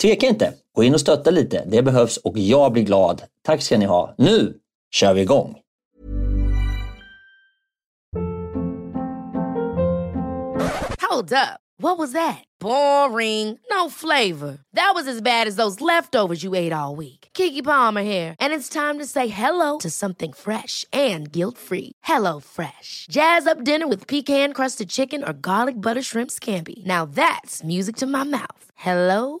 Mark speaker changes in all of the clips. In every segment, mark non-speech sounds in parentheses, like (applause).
Speaker 1: tveka inte. Gå in och stötta lite. Det behövs och jag blir glad. Tack ska ni ha. Nu kör vi igång!
Speaker 2: Hold up. What was that? Boring. No flavor. That was as bad as those leftovers you ate all week. Kiki Palmer here, and it's time to say hello to something fresh and guilt-free. Hello Fresh. Jazz up dinner with pecan-crusted chicken or garlic butter shrimp scampi. Now that's music to my mouth. Hello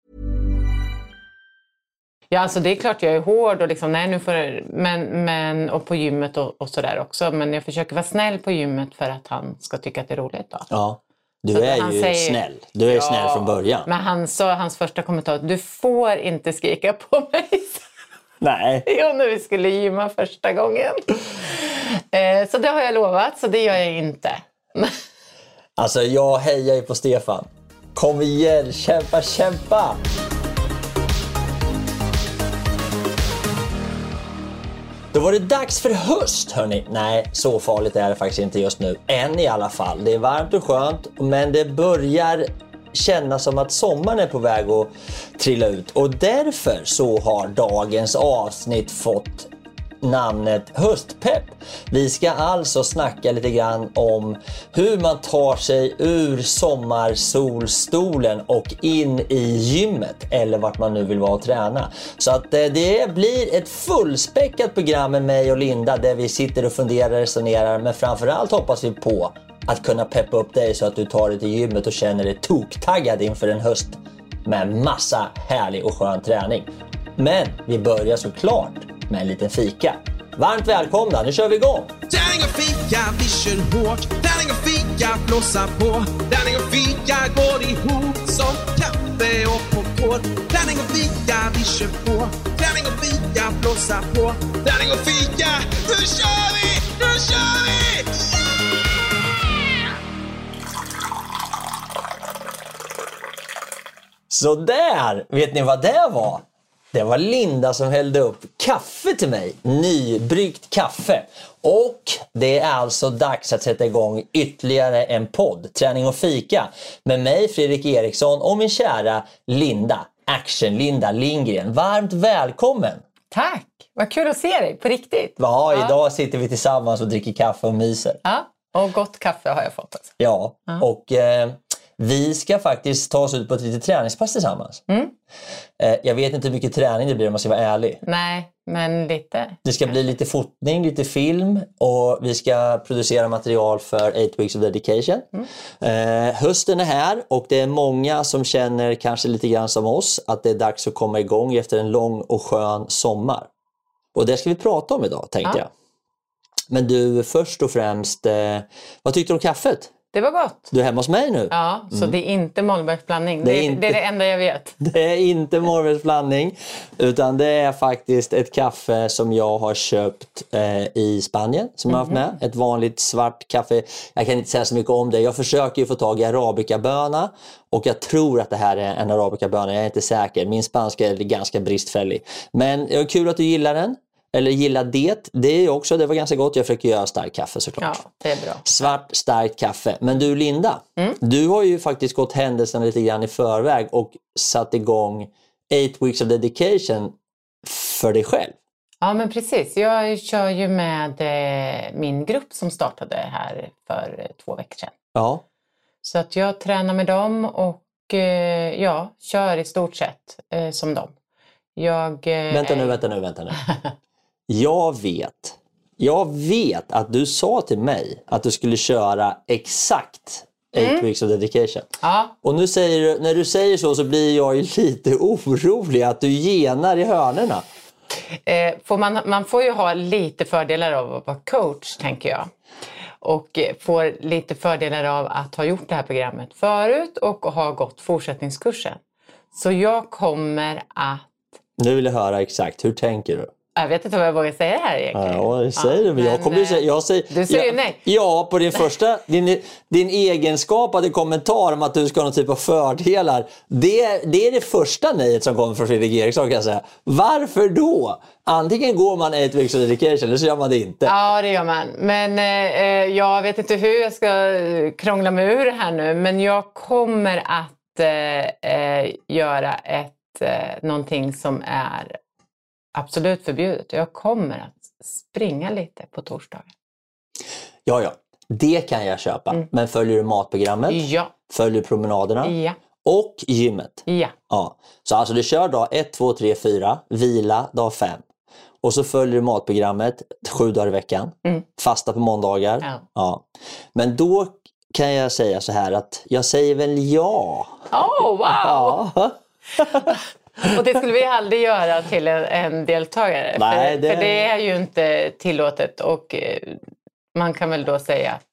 Speaker 3: Ja, alltså det är klart jag är hård och, liksom, nej, nu får, men, men, och på gymmet och, och sådär också. Men jag försöker vara snäll på gymmet för att han ska tycka att det är roligt. Då.
Speaker 1: Ja, du så är ju säger, snäll. Du är ja, snäll från början.
Speaker 3: Men han sa, hans första kommentar, du får inte skrika på mig. (laughs)
Speaker 1: Nej. (laughs)
Speaker 3: Jo, när vi skulle gymma första gången. Eh, så det har jag lovat, så det gör jag inte. (laughs)
Speaker 1: alltså, jag hejar ju på Stefan. Kom igen, kämpa, kämpa! Då var det dags för höst hörni. Nej, så farligt är det faktiskt inte just nu. Än i alla fall. Det är varmt och skönt, men det börjar kännas som att sommaren är på väg att trilla ut. Och därför så har dagens avsnitt fått namnet Höstpepp. Vi ska alltså snacka lite grann om hur man tar sig ur sommarsolstolen och in i gymmet eller vart man nu vill vara och träna. Så att eh, det blir ett fullspäckat program med mig och Linda där vi sitter och funderar och resonerar men framförallt hoppas vi på att kunna peppa upp dig så att du tar dig till gymmet och känner dig toktaggad inför en höst med massa härlig och skön träning. Men vi börjar såklart med en liten fika. Varmt välkomna, nu kör vi igång! Tärning och fika, vi kör hårt. Tärning och fika, blåsa på. Tärning och fika går ihop som kaffe och popcorn. Tärning och fika, vi kör på. Tärning och fika, blåsa på. Tärning och fika, nu kör vi! Nu kör vi! Så där, vet ni vad det var? Det var Linda som hällde upp kaffe till mig. Nybryggt kaffe. Och det är alltså dags att sätta igång ytterligare en podd, Träning och fika, med mig Fredrik Eriksson och min kära Linda, Action-Linda Lindgren. Varmt välkommen!
Speaker 3: Tack! Vad kul att se dig, på riktigt.
Speaker 1: Ja, ja. idag sitter vi tillsammans och dricker kaffe och myser.
Speaker 3: Ja, och gott kaffe har jag fått. Alltså.
Speaker 1: Ja, ja. och eh, Vi ska faktiskt ta oss ut på ett litet träningspass tillsammans.
Speaker 3: Mm.
Speaker 1: Eh, Jag vet inte hur mycket träning det blir om man ska vara ärlig.
Speaker 3: Nej, men lite.
Speaker 1: Det ska bli lite fotning, lite film och vi ska producera material för 8 Weeks of Dedication. Eh, hösten är här och det är många som känner kanske lite grann som oss att det är dags att komma igång efter en lång och skön sommar. Och det ska vi prata om idag tänkte
Speaker 3: Ja.
Speaker 1: jag. Men du, först och främst, eh, vad tyckte du om kaffet?
Speaker 3: Det var gott.
Speaker 1: Du är hemma hos mig nu.
Speaker 3: Ja, så det är inte Mollbergsblandning.
Speaker 1: Mm. Det
Speaker 3: Det,
Speaker 1: är
Speaker 3: är
Speaker 1: inte-
Speaker 3: det är det enda jag vet. (laughs)
Speaker 1: Det är inte Morvens blandning utan det är faktiskt ett kaffe som jag har köpt eh, i Spanien som jag har haft med. Ett vanligt svart kaffe. Jag kan inte säga så mycket om det. Jag försöker ju få tag i arabikaböna och jag tror att det här är en arabikaböna. Jag är inte säker. Min spanska är ganska bristfällig. Men det är kul att du gillar den. Eller gillar det. Det är också, det var ganska gott. Jag försöker göra starkt kaffe såklart.
Speaker 3: Ja, det är bra.
Speaker 1: Svart starkt kaffe. Men du Linda, du har ju faktiskt gått händelserna lite grann i förväg och satt igång 8 weeks of dedication för dig själv.
Speaker 3: Ja, men precis. Jag kör ju med eh, min grupp som startade här för eh, två veckor sedan.
Speaker 1: Ja,
Speaker 3: Så att jag tränar med dem och eh, ja, kör i stort sett som dem. Jag,
Speaker 1: vänta nu, vänta nu, vänta (laughs) nu. Jag vet, jag vet att du sa till mig att du skulle köra exakt 8 weeks of dedication.
Speaker 3: Ja,
Speaker 1: Och nu säger du, när du säger så så blir jag ju lite orolig att du genar i hörnerna.
Speaker 3: Eh, får man, man får ju ha lite fördelar av att vara coach, tänker jag. Och får lite fördelar av att ha gjort det här programmet förut och ha gått fortsättningskursen. Så jag kommer att...
Speaker 1: Nu vill jag höra exakt, hur tänker du?
Speaker 3: Jag vet inte vad jag vågar säga här egentligen.
Speaker 1: Ja, det säger du. Men jag kommer ju
Speaker 3: eh,
Speaker 1: säga, jag säger,
Speaker 3: du säger
Speaker 1: ja,
Speaker 3: nej.
Speaker 1: Ja, på din första, din, din egenskapade kommentar om att du ska ha någon typ av fördelar. Det, det är det första nejet som kommer från Fredrik Eriksson kan jag säga. Varför då? Antingen går man 8 weeks of dedication eller så gör man det inte.
Speaker 3: Ja, det gör man. Men eh, eh, jag vet inte hur jag ska eh, krångla mig ur det här nu. Men jag kommer att eh, eh, göra ett, eh, någonting som är absolut förbjudet. Jag kommer att springa lite på torsdagar.
Speaker 1: Ja, ja. Det kan jag köpa. Men följer du matprogrammet?
Speaker 3: Mm. Ja,
Speaker 1: Följer du promenaderna?
Speaker 3: ja,
Speaker 1: Och gymmet?
Speaker 3: ja.
Speaker 1: Ja. Så alltså du kör dag 1, 2, 3, 4, vila dag 5. Och så följer du matprogrammet sju dagar i veckan. Fasta på måndagar.
Speaker 3: Mm. Ja.
Speaker 1: Ja. Men då kan jag säga så här att jag säger väl ja.
Speaker 3: Oh, wow!
Speaker 1: Ja. (laughs)
Speaker 3: Och det skulle vi aldrig göra till en, en deltagare.
Speaker 1: Nej,
Speaker 3: för,
Speaker 1: det-
Speaker 3: för det är ju inte tillåtet. Och eh, man kan väl då säga att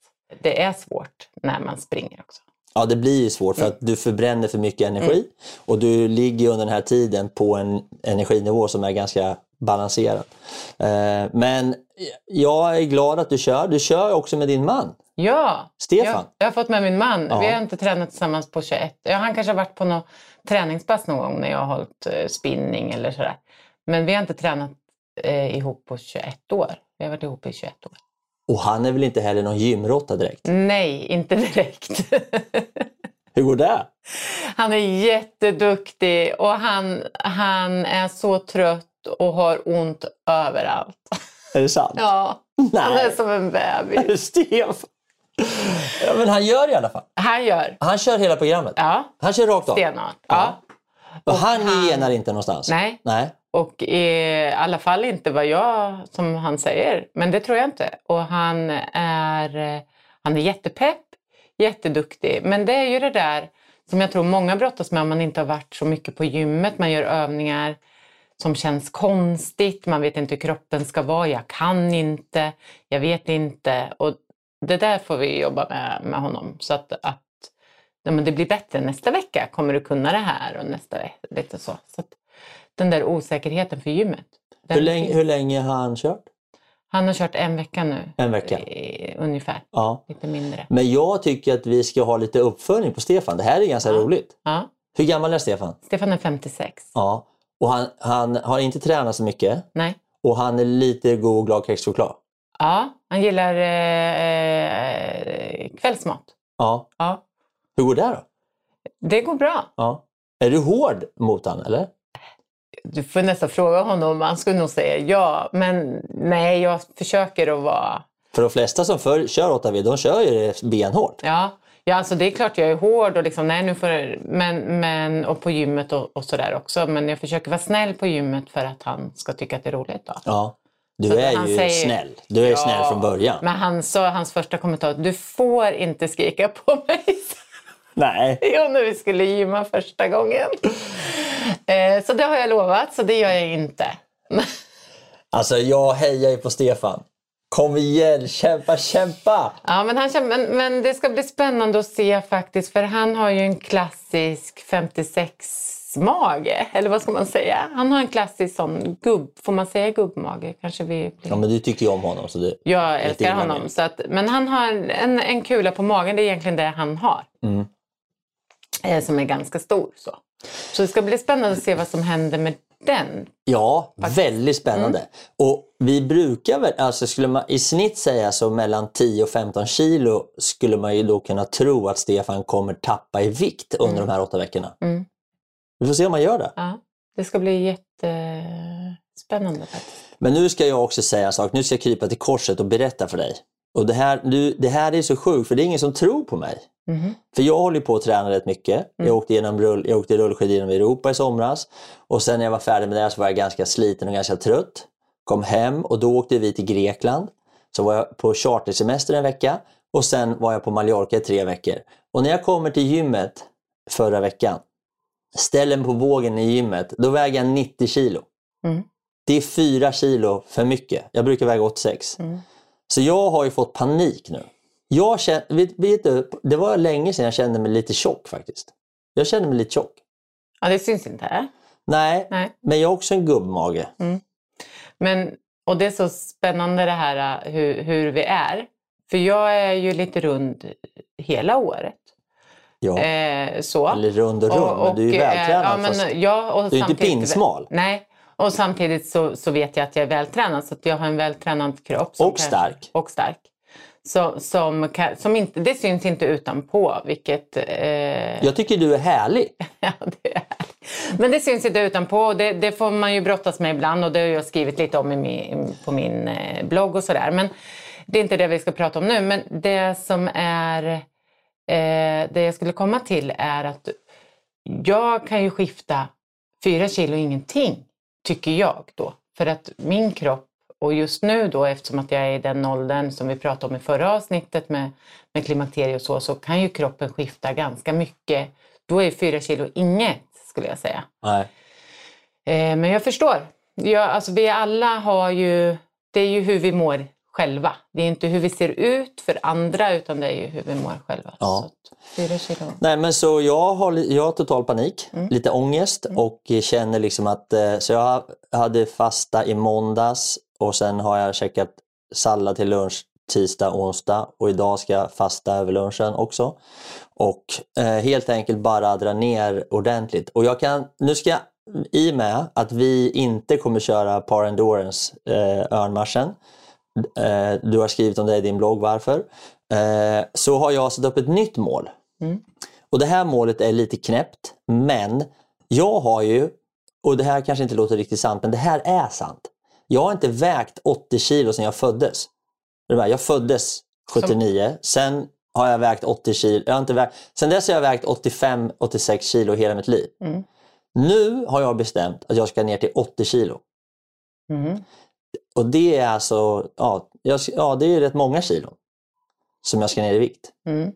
Speaker 3: det är svårt när man springer också.
Speaker 1: Ja, det blir ju svårt för
Speaker 3: Mm.
Speaker 1: att du förbränner för mycket energi och du ligger under den här tiden på en energinivå som är ganska balanserad. Eh, Men jag är glad att du kör. Du kör också med din man.
Speaker 3: Ja,
Speaker 1: Stefan?
Speaker 3: Jag, jag har fått med min man.
Speaker 1: Ja.
Speaker 3: Vi har inte tränat tillsammans på 21. Ja, han kanske har varit på något träningspass någon gång när jag har hållit eh, spinning eller sådär. Men vi har inte tränat eh, ihop på 21 år. Vi har varit ihop i 21 år.
Speaker 1: Och han är väl inte heller någon gymråtta direkt?
Speaker 3: Nej, inte direkt. (laughs)
Speaker 1: Hur går det?
Speaker 3: Han är jätteduktig och han, han är så trött och har ont överallt.
Speaker 1: Är det sant?
Speaker 3: Ja, han
Speaker 1: Nej.
Speaker 3: är som en bebis. (laughs)
Speaker 1: Stefan! (laughs) Ja, men han gör i alla fall.
Speaker 3: Han gör.
Speaker 1: Han kör hela programmet.
Speaker 3: Ja,
Speaker 1: Han kör rakt av.
Speaker 3: stenhårt. Ja.
Speaker 1: Och han,
Speaker 3: han-
Speaker 1: genar inte någonstans?
Speaker 3: Nej.
Speaker 1: Nej.
Speaker 3: Och i alla fall inte vad jag, som han säger. Men det tror jag inte. Och han är, eh, han är jättepepp, jätteduktig. Men det är ju det där som jag tror många brottas med om man inte har varit så mycket på gymmet. Man gör övningar som känns konstigt. Man vet inte hur kroppen ska vara. Jag kan inte. Jag vet inte. Och det där får vi jobba med, med honom. Så att, att ja, men det blir bättre nästa vecka. Kommer du kunna det här? Och nästa vecka. Lite så. så den där osäkerheten för gymmet.
Speaker 1: Hur länge, hur länge har han kört?
Speaker 3: Han har kört en vecka nu.
Speaker 1: En vecka?
Speaker 3: Eh, ungefär.
Speaker 1: Ja.
Speaker 3: Lite mindre.
Speaker 1: Men jag tycker att vi ska ha lite uppföljning på Stefan. Det här är ganska roligt.
Speaker 3: Ja.
Speaker 1: Hur gammal är Stefan?
Speaker 3: Stefan är 56.
Speaker 1: Ja. Och han, han har inte tränat så mycket
Speaker 3: Nej.
Speaker 1: och han är lite god och glad kexchoklad.
Speaker 3: Ja, han gillar eh, eh, kvällsmat.
Speaker 1: Ja.
Speaker 3: Ja.
Speaker 1: Hur går det då?
Speaker 3: Det går bra.
Speaker 1: Ja. Är du hård mot han eller?
Speaker 3: Du får nästan fråga honom. Han skulle nog säga ja. Men nej, jag försöker att vara...
Speaker 1: För de flesta som för, kör 8V, de kör ju det benhårt.
Speaker 3: Ja, Ja, alltså det är klart jag är hård och liksom, nej nu får men, men, och på gymmet och, och sådär också. Men jag försöker vara snäll på gymmet för att han ska tycka att det är roligt. Då.
Speaker 1: Ja. Du är
Speaker 3: han
Speaker 1: ju
Speaker 3: säger-
Speaker 1: snäll. Du är
Speaker 3: Ja,
Speaker 1: snäll från början.
Speaker 3: Men han sa, hans första kommentar, du får inte skrika på mig. (laughs)
Speaker 1: Nej.
Speaker 3: Jo, när vi skulle gymma första gången. Eh, så det har jag lovat, så det gör jag inte. (laughs)
Speaker 1: Alltså jag hejar ju på Stefan. Kom igen, kämpa, kämpa!
Speaker 3: Ja, men, han, men, men det ska bli spännande att se faktiskt, för han har ju en klassisk 56-mage, eller vad ska man säga? Han har en klassisk sån gubb, får man säga gubbmage? Kanske vi blir...
Speaker 1: Ja, men du tycker ju om honom. Så det...
Speaker 3: Jag älskar honom. Så att, men han har en, en kula på magen, det är egentligen det han har.
Speaker 1: Mm.
Speaker 3: Eh, som är ganska stor. Så. så det ska bli spännande att se vad som händer med den.
Speaker 1: Ja, väldigt spännande.
Speaker 3: Mm.
Speaker 1: Och vi brukar väl, alltså skulle man i snitt säga så mellan 10 och 15 kilo skulle man ju då kunna tro att Stefan kommer tappa i vikt under de här åtta veckorna.
Speaker 3: Mm.
Speaker 1: Vi får se om han gör det.
Speaker 3: Ja, det ska bli jättespännande faktiskt.
Speaker 1: Men nu ska jag också säga en sak. Nu ska jag krypa till korset och berätta för dig. Och det här, du, det här är så sjukt för det är ingen som tror på mig.
Speaker 3: Mhm.
Speaker 1: För jag håller på att träna rätt mycket. Jag, åkte genom rull, jag åkte rullskidor genom Europa i somras. Och sen när jag var färdig med det så var jag ganska sliten och ganska trött. Kom hem och då åkte vi till Grekland. Så var jag på chartersemester en vecka. Och sen var jag på Mallorca i tre veckor. Och när jag kommer till gymmet förra veckan. Ställer mig på vågen i gymmet. Då väger jag 90 kilo.
Speaker 3: Mm.
Speaker 1: Det är 4 kilo för mycket. Jag brukar väga 86.
Speaker 3: Mm.
Speaker 1: Så jag har ju fått panik nu. Jag känner, vet, vet du, det var länge sedan jag kände mig lite tjock faktiskt. Jag kände mig lite tjock.
Speaker 3: Ja, det syns inte.
Speaker 1: Nej,
Speaker 3: Nej.
Speaker 1: men jag har också en gubbmage.
Speaker 3: Men, och det är så spännande det här äh, hur, hur vi är. För jag är ju lite rund hela året.
Speaker 1: Ja.
Speaker 3: Eh, så.
Speaker 1: Eller rund och rund, men du är ju
Speaker 3: eh,
Speaker 1: vältränad.
Speaker 3: Ja, men,
Speaker 1: fast
Speaker 3: ja, och
Speaker 1: du är inte pinsmal.
Speaker 3: Nej, och samtidigt så, så vet jag att jag är vältränad. Så att jag har en vältränad kropp.
Speaker 1: Och
Speaker 3: kan-
Speaker 1: stark.
Speaker 3: Och stark. Så, som, kan, som inte, det syns inte utanpå, vilket... Eh,
Speaker 1: Jag tycker du är härlig. (laughs)
Speaker 3: Ja, det är. Men det syns inte utanpå och det, det får man ju brottas med ibland och det har jag skrivit lite om i min, på min eh, blogg och sådär. Men det är inte det vi ska prata om nu. Men det som är, eh, det jag skulle komma till är att jag kan ju skifta fyra kilo ingenting, tycker jag då. För att min kropp, och just nu då eftersom att jag är i den åldern som vi pratade om i förra avsnittet med, med klimakterie och så, så kan ju kroppen skifta ganska mycket. Då är fyra kilo inget, skulle jag säga.
Speaker 1: Nej.
Speaker 3: Eh, men jag förstår. Jag, alltså, vi alla har ju, det är ju hur vi mår själva. Det är inte hur vi ser ut för andra, utan det är ju hur vi mår själva.
Speaker 1: Ja.
Speaker 3: Så kilo.
Speaker 1: Nej, men så jag har, jag har total panik,
Speaker 3: Mm.
Speaker 1: lite ångest och känner liksom att... eh, Så jag hade fasta i måndags och sen har jag käkat sallad till lunch tisdag, onsdag och idag ska jag fasta över lunchen också. Och eh, helt enkelt bara dra ner ordentligt. Och jag kan, nu ska jag, i och med att vi inte kommer köra Par Endurance eh, Örnmarschen, du har skrivit om det i din blogg varför, eh, så har jag satt upp ett nytt mål. Och det här målet är lite knäppt, men jag har ju, och det här kanske inte låter riktigt sant, men det här är sant. Jag har inte vägt 80 kilo sedan jag föddes. Jag föddes 79, sen har jag vägt 80 kilo. Jag har inte vägt, sen dess har jag vägt 85-86 kilo hela mitt liv.
Speaker 3: Mm.
Speaker 1: Nu har jag bestämt att jag ska ner till 80 kilo.
Speaker 3: Mm.
Speaker 1: Och det är alltså, ja, jag, ja det är rätt många kilo som jag ska ner i vikt.
Speaker 3: Mm.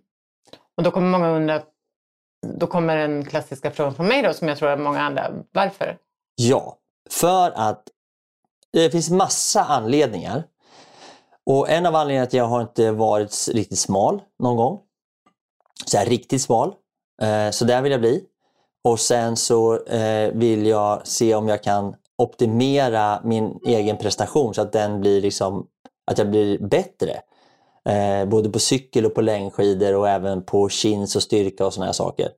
Speaker 3: Och då kommer många undra, då kommer den klassiska frågan från mig då, som jag tror att många andra, varför?
Speaker 1: Ja, för att det finns massa anledningar. Och en av anledningarna är att jag har inte varit riktigt smal någon gång. Så här riktigt smal. Eh, så där vill jag bli. Och sen så eh, vill jag se om jag kan optimera min egen prestation så att den blir liksom, att jag blir bättre. Eh, både på cykel och på längdskidor och även på chins och styrka och såna här saker.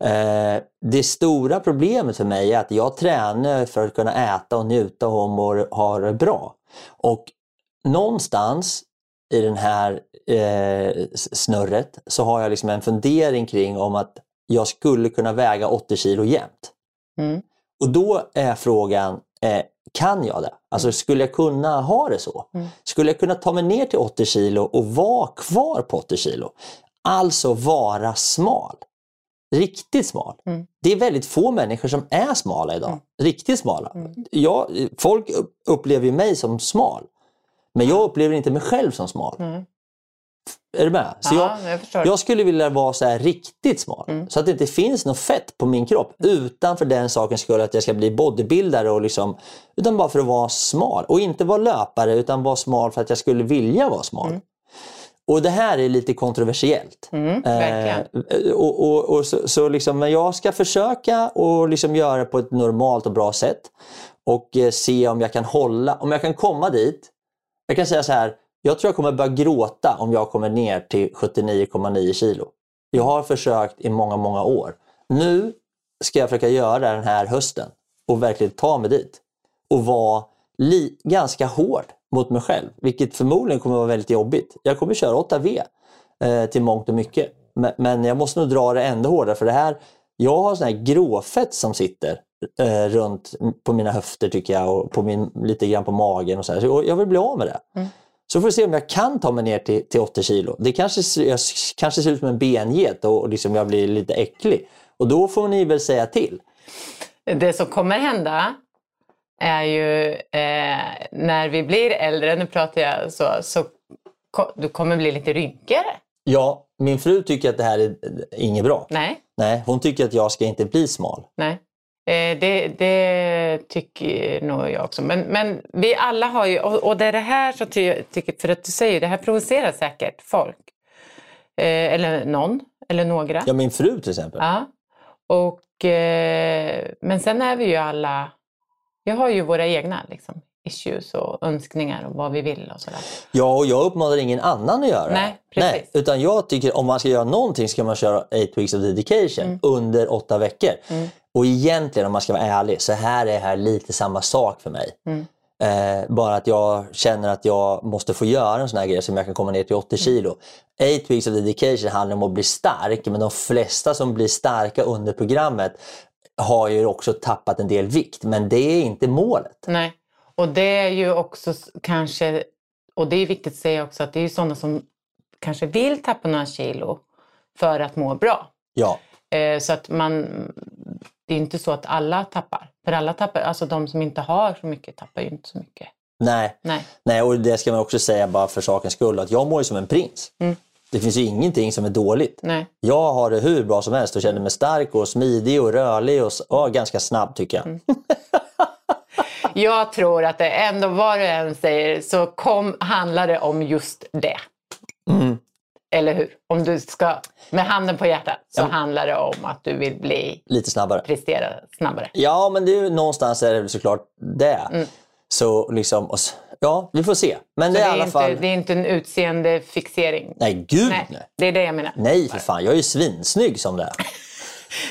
Speaker 1: Eh, det stora problemet för mig är att jag tränar för att kunna äta och njuta och må- ha det bra. Och någonstans i den här eh, snurret så har jag liksom en fundering kring om att jag skulle kunna väga 80 kilo jämt.
Speaker 3: Mm.
Speaker 1: Och då är frågan, eh, kan jag det? Alltså skulle jag kunna ha det så?
Speaker 3: Mm.
Speaker 1: Skulle jag kunna ta mig ner till 80 kilo och vara kvar på 80 kilo? Alltså vara smal. Riktigt smal.
Speaker 3: Mm.
Speaker 1: Det är väldigt få människor som är smala idag. Riktigt smala. Jag, folk upp- upplever mig som smal. Men jag upplever inte mig själv som smal.
Speaker 3: Mm.
Speaker 1: Är du med? Så
Speaker 3: Ja,
Speaker 1: jag,
Speaker 3: jag
Speaker 1: jag skulle vilja vara så här riktigt smal.
Speaker 3: Mm.
Speaker 1: Så att det inte finns något fett på min kropp. Utan för den sakens skull att jag ska bli bodybuildare. Och liksom, utan bara för att vara smal. Och inte vara löpare utan vara smal för att jag skulle vilja vara smal. Och det här är lite kontroversiellt.
Speaker 3: Mm.
Speaker 1: Eh, och, och, och så, så liksom, men jag ska försöka och liksom göra det på ett normalt och bra sätt. Och eh, se om jag kan hålla, om jag kan komma dit. Jag kan säga så här, jag tror jag kommer börja gråta om jag kommer ner till 79,9 kilo. Jag har försökt i många, många år. Nu ska jag försöka göra det den här hösten och verkligen ta mig dit. Och vara li- ganska hård mot mig själv, vilket förmodligen kommer vara väldigt jobbigt. Jag kommer köra 8V eh, till mångt och mycket. Men, men jag måste nog dra det ännu hårdare för det här, jag har sån här gråfett som sitter eh, runt på mina höfter tycker jag och på min, lite grann på magen och så, här. så jag vill bli av med det. Mm. Så får vi se om jag kan ta mig ner till, till 80 kilo. Det kanske, jag kanske ser ut som en benget och, liksom jag blir lite äcklig. Och då får ni väl säga till.
Speaker 3: Det som kommer hända är ju eh, när vi blir äldre, nu pratar jag så, så du kommer bli lite rynkigare.
Speaker 1: Ja, min fru tycker att det här är inget bra.
Speaker 3: Nej,
Speaker 1: Nej, hon tycker att jag ska inte bli smal.
Speaker 3: nej. Eh, det, det tycker nog jag också. Men, men vi alla har ju, och, det är det här som ty, tycker, för att du säger, det här provocerar säkert folk. Eh, eller någon, eller några.
Speaker 1: Ja, min fru till exempel.
Speaker 3: Ja. Och, eh, men sen är vi ju alla, vi har ju våra egna liksom, issues och önskningar och vad vi vill och sådär.
Speaker 1: Ja, och jag uppmanar ingen annan att göra.
Speaker 3: Nej, precis.
Speaker 1: utan jag tycker om man ska göra någonting ska man köra 8 weeks of dedication
Speaker 3: Mm.
Speaker 1: under åtta veckor. Och egentligen om man ska vara ärlig så här är det här lite samma sak för mig.
Speaker 3: Mm.
Speaker 1: Eh, bara att jag känner att jag måste få göra en sån här grej som jag kan komma ner till 80 kilo. 8 weeks of dedication handlar om att bli stark men de flesta som blir starka under programmet har ju också tappat en del vikt men det är inte målet.
Speaker 3: Nej, och det är ju också kanske, och det är viktigt att säga också att det är ju sådana som kanske vill tappa några kilo för att må bra.
Speaker 1: Ja.
Speaker 3: Eh, så att man, det är inte så att alla tappar. För alla tappar, alltså de som inte har så mycket tappar ju inte så mycket.
Speaker 1: Nej.
Speaker 3: Nej.
Speaker 1: Nej, och det ska man också säga bara för sakens skull att jag mår ju som en prins.
Speaker 3: Mm.
Speaker 1: Det finns ju ingenting som är dåligt.
Speaker 3: Nej.
Speaker 1: Jag har det hur bra som helst och känner mig stark och smidig och rörlig och, och ganska snabb tycker jag.
Speaker 3: Mm. (laughs) Jag tror att det ändå, vad du än säger, så kom, handlar det om just det.
Speaker 1: Mm.
Speaker 3: Eller hur? Om du ska, med handen på hjärtat, så handlar det om att du vill bli,
Speaker 1: Lite snabbare.
Speaker 3: prestera snabbare.
Speaker 1: Ja, men det är ju, någonstans är det såklart det.
Speaker 3: Mm.
Speaker 1: Så liksom, och ja, vi får se. Men det
Speaker 3: det
Speaker 1: är i alla
Speaker 3: inte,
Speaker 1: fall...
Speaker 3: det är inte en utseendefixering.
Speaker 1: Nej, gud nej.
Speaker 3: Nej, det är det jag menar.
Speaker 1: Nej, för fan. Jag är ju svinsnygg som det är. (laughs)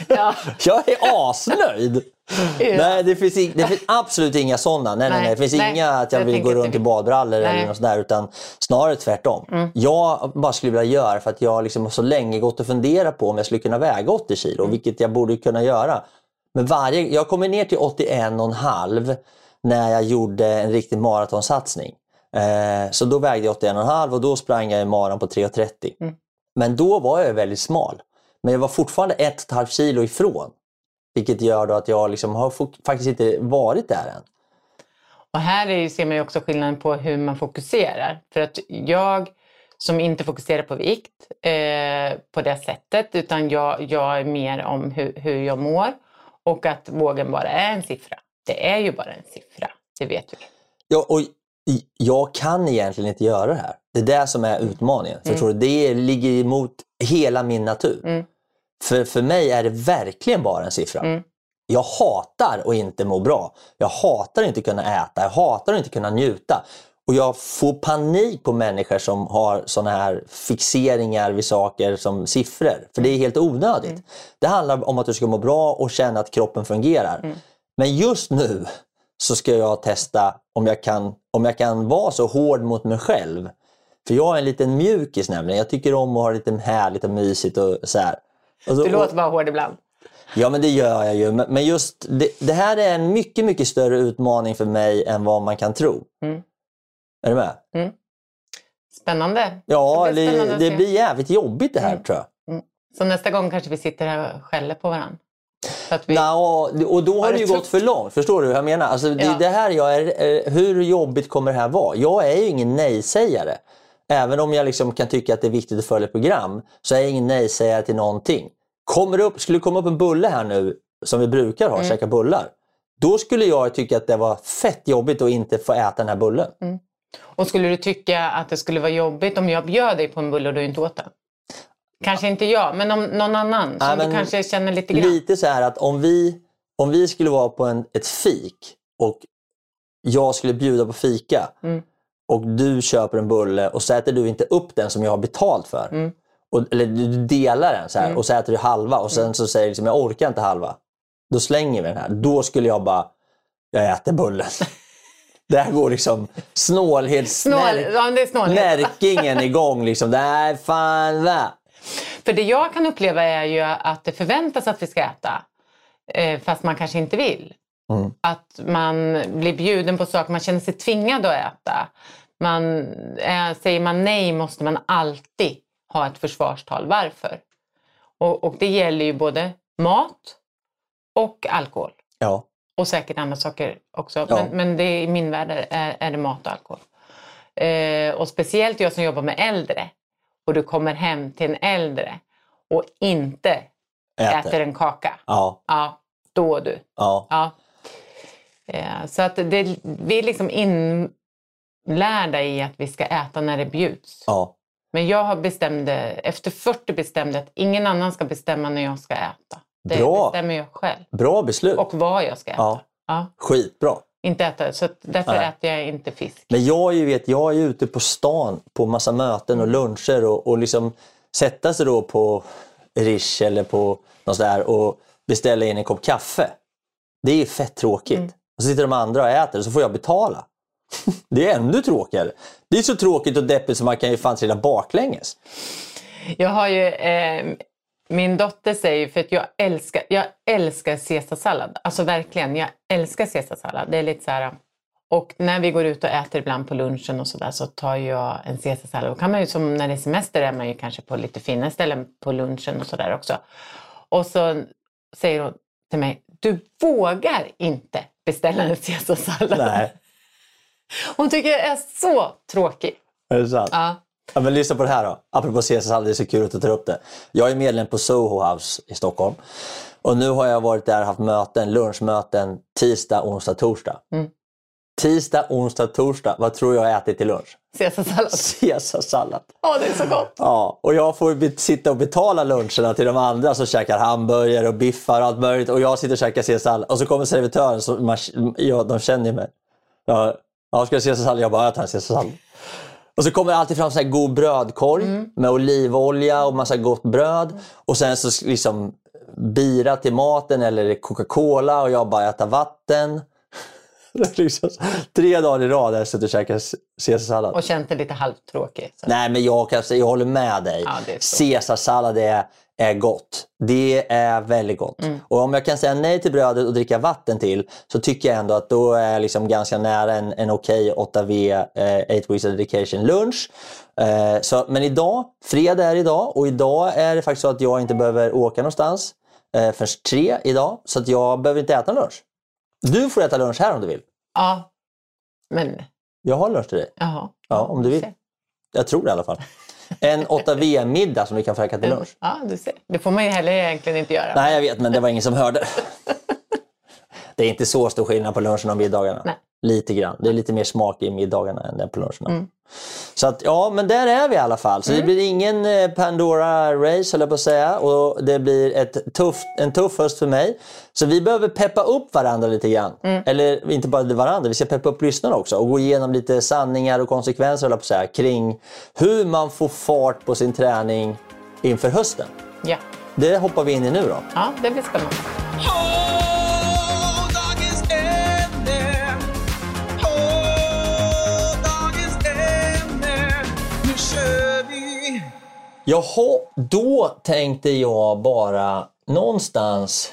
Speaker 3: Ja. (laughs)
Speaker 1: Jag är asnöjd! Nej, det finns, det finns absolut inga sådana. Nej, nej,
Speaker 3: Nej.
Speaker 1: Det finns
Speaker 3: nej.
Speaker 1: inga att jag
Speaker 3: Jag
Speaker 1: vill gå runt i badbrallor eller.
Speaker 3: Mm.
Speaker 1: något sånt där, utan snarare tvärtom. Jag bara skulle vilja göra för att jag liksom har så länge gått och funderat på om jag skulle kunna väga 80 kilo,
Speaker 3: Mm.
Speaker 1: vilket jag borde kunna göra. Men varje, jag kommer ner till 81,5 när jag gjorde en riktig maratonsatsning. Eh, så då vägde jag 81,5 och då sprang jag i maran på 3,30.
Speaker 3: Mm.
Speaker 1: Men då var jag väldigt smal. Men jag var fortfarande 1,5 kilo ifrån. Vilket gör då att jag liksom har faktiskt inte varit där än.
Speaker 3: Och här är ser man ju också skillnaden på hur man fokuserar. För att jag som inte fokuserar på vikt eh, på det sättet utan jag, jag är mer om hur, hur jag mår och att vågen bara är en siffra. Det är ju bara en siffra, det vet vi.
Speaker 1: Ja, och jag kan egentligen inte göra det här. Det är det som är utmaningen. Förstår du? Det ligger emot hela min natur.
Speaker 3: Mm.
Speaker 1: För, för mig är det verkligen bara en siffra.
Speaker 3: Mm.
Speaker 1: Jag hatar att inte må bra. Jag hatar att inte kunna äta. Jag hatar att inte kunna njuta. Och jag får panik på människor som har såna här fixeringar vid saker som siffror. För det är helt onödigt.
Speaker 3: Mm.
Speaker 1: Det handlar om att du ska må bra och känna att kroppen fungerar.
Speaker 3: Mm.
Speaker 1: Men just nu så ska jag testa om jag, kan, om jag kan vara så hård mot mig själv. För jag är en liten mjukis nämligen. Jag tycker om att ha lite härligt och mysigt och så här. Och så,
Speaker 3: Du låter bara hård ibland.
Speaker 1: ja men det gör jag ju. Men, just det, det här är en mycket, mycket större utmaning för mig än vad man kan tro.
Speaker 3: Mm.
Speaker 1: Är du med?
Speaker 3: Spännande.
Speaker 1: Ja,
Speaker 3: det blir spännande
Speaker 1: det blir jävligt jobbigt det här
Speaker 3: Mm.
Speaker 1: tror jag.
Speaker 3: Så nästa gång kanske vi sitter här och skäller på varandra. Vi...
Speaker 1: Nå, och då har
Speaker 3: Har
Speaker 1: det ju gått för långt. Förstår du hur jag menar? Alltså, det,
Speaker 3: Ja.
Speaker 1: det här jag är, hur jobbigt kommer det här vara? Jag är ju ingen nej-sägare. Även om jag liksom kan tycka att det är viktigt att följa program så är jag ingen nej-sägare till någonting. Kommer det upp, skulle det komma upp en bulle här nu som vi brukar
Speaker 3: Mm.
Speaker 1: ha, käka bullar. Då skulle jag tycka att det var fett jobbigt att inte få äta den här bullen.
Speaker 3: Och skulle du tycka att det skulle vara jobbigt om jag bjöd dig på en bulle och du inte åt den? Kanske inte jag, men om någon annan som
Speaker 1: Ja,
Speaker 3: du kanske känner lite grann.
Speaker 1: Lite så här att om vi, om vi skulle vara på en, ett fik och jag skulle bjuda på fika
Speaker 3: Mm.
Speaker 1: Och du köper en bulle och så äter du inte upp den som jag har betalt för.
Speaker 3: Mm.
Speaker 1: Och, eller du delar den så här,
Speaker 3: Mm.
Speaker 1: och så äter du halva och sen så säger du liksom, jag orkar inte halva. Då slänger vi den här. Då skulle jag bara, jag äter bullen. (laughs) Där går liksom snålhets...
Speaker 3: Snål, ja,
Speaker 1: igång. Liksom. Nej, fan va.
Speaker 3: För det jag kan uppleva är ju att det förväntas att vi ska äta. Eh, fast man kanske inte vill.
Speaker 1: Mm.
Speaker 3: Att man blir bjuden på saker, man känner sig tvingad att äta. Man, eh, säger man nej måste man alltid ha ett försvarstal. Varför? Och, och det gäller ju både mat och alkohol.
Speaker 1: Ja.
Speaker 3: Och säkert andra saker också.
Speaker 1: Ja.
Speaker 3: Men, men det, i min värld är, är det mat och alkohol. Eh, och speciellt jag som jobbar med äldre. Och du kommer hem till en äldre och inte
Speaker 1: Äter.
Speaker 3: äter en kaka.
Speaker 1: Ja.
Speaker 3: Ja, då du.
Speaker 1: ja.
Speaker 3: Ja. Eh, så att det, vi är liksom inlärda i att vi ska äta när det bjuds.
Speaker 1: ja.
Speaker 3: Men jag har bestämde, efter 40 bestämde att ingen annan ska bestämma när jag ska äta. Det
Speaker 1: Bra.
Speaker 3: bestämmer jag själv.
Speaker 1: Bra beslut.
Speaker 3: Och vad jag ska äta.
Speaker 1: Ja.
Speaker 3: Ja.
Speaker 1: Skitbra.
Speaker 3: Inte äta, så därför
Speaker 1: Nej.
Speaker 3: äter jag inte fisk.
Speaker 1: Men jag är ju, vet, jag är ute på stan på massa möten och luncher och, och liksom sätta sig då på Rish eller på något där och beställa in en kopp kaffe. Det är ju fett tråkigt.
Speaker 3: Mm.
Speaker 1: Och så sitter de andra och äter och så får jag betala. (laughs) Det är ännu tråkigare. Det är så tråkigt och deppigt så man kan ju fan trilla baklänges.
Speaker 3: Jag har ju, eh, min dotter säger, för att jag älskar, jag älskar caesarsallad. Alltså verkligen, jag älskar caesarsallad. Det är lite så här, och när vi går ut och äter ibland på lunchen och sådär så tar jag en caesarsallad. Då kan man ju som när det är semester är man ju kanske på lite finare ställen på lunchen och sådär också. Och så säger hon till mig, du vågar inte beställa en caesarsallad.
Speaker 1: Nej,
Speaker 3: Hon tycker jag är så tråkig.
Speaker 1: är det sant?
Speaker 3: Ja.
Speaker 1: Ja, men lyssna på det här då. Apropå Caesarsallad, det är så kul att du tar upp det. Jag är medlem på Soho House i Stockholm. Och nu har jag varit där och haft möten, lunchmöten tisdag, onsdag, torsdag.
Speaker 3: Mm.
Speaker 1: Tisdag, onsdag, torsdag. Vad tror jag har ätit till lunch?
Speaker 3: Caesarsallad.
Speaker 1: Caesarsallad.
Speaker 3: Åh, det är så gott.
Speaker 1: Ja, och jag får sitta och betala luncherna till de andra som käkar hamburgare och biffar och allt möjligt. Och jag sitter och käkar caesarsallad. Och så kommer servitören, så man, ja, de känner ju mig. Ja, ja ska du ha caesarsallad? Jag bara, jag tar caesarsallad. Och så kommer det alltid fram så här god brödkorg med olivolja och massa gott bröd. Och sen så liksom bira till maten eller Coca-Cola och jag bara äter vatten. (laughs) Liksom, tre dagar i rad har jag suttit och käkat caesarsallad.
Speaker 3: Och känt det lite halvtråkig. Så.
Speaker 1: Nej, men jag, jag håller med dig.
Speaker 3: Ja.
Speaker 1: Caesarsallad är, är gott. Det är väldigt gott. Och om jag kan säga nej till brödet och dricka vatten till så tycker jag ändå att då är jag liksom ganska nära en, en okej 8V eh, 8 weeks of dedication lunch. Eh, så, men idag, fredag är idag och idag är det faktiskt så att jag inte behöver åka någonstans eh, förrän tre idag. Så att jag behöver inte äta lunch. Du får äta lunch här om du vill.
Speaker 3: Ja, men
Speaker 1: Jag har lunch till dig.
Speaker 3: jaha.
Speaker 1: Ja, om du vill. Jag tror det i alla fall. En 8V-middag som du kan äta till lunch.
Speaker 3: Ja, du ser. Det får man ju heller egentligen inte göra.
Speaker 1: Nej, jag vet, men det var ingen som hörde. (laughs) Det är inte så stor skillnad på lunchen och middagarna.
Speaker 3: Nej.
Speaker 1: Lite grann. Det är lite mer smak i middagarna än på luncherna.
Speaker 3: Mm.
Speaker 1: Så att, ja, men där är vi i alla fall. Så det blir ingen eh, Pandora-race, höll jag på att säga. Och det blir ett tufft, en tuff höst för mig. Så vi behöver peppa upp varandra lite grann.
Speaker 3: Mm.
Speaker 1: Eller inte bara varandra, vi ska peppa upp lyssnarna också. Och gå igenom lite sanningar och konsekvenser, höll jag på att säga, kring hur man får fart på sin träning inför hösten.
Speaker 3: Ja.
Speaker 1: Det hoppar vi in i nu då.
Speaker 3: ja, det blir spännande.
Speaker 1: Jaha, då tänkte jag bara någonstans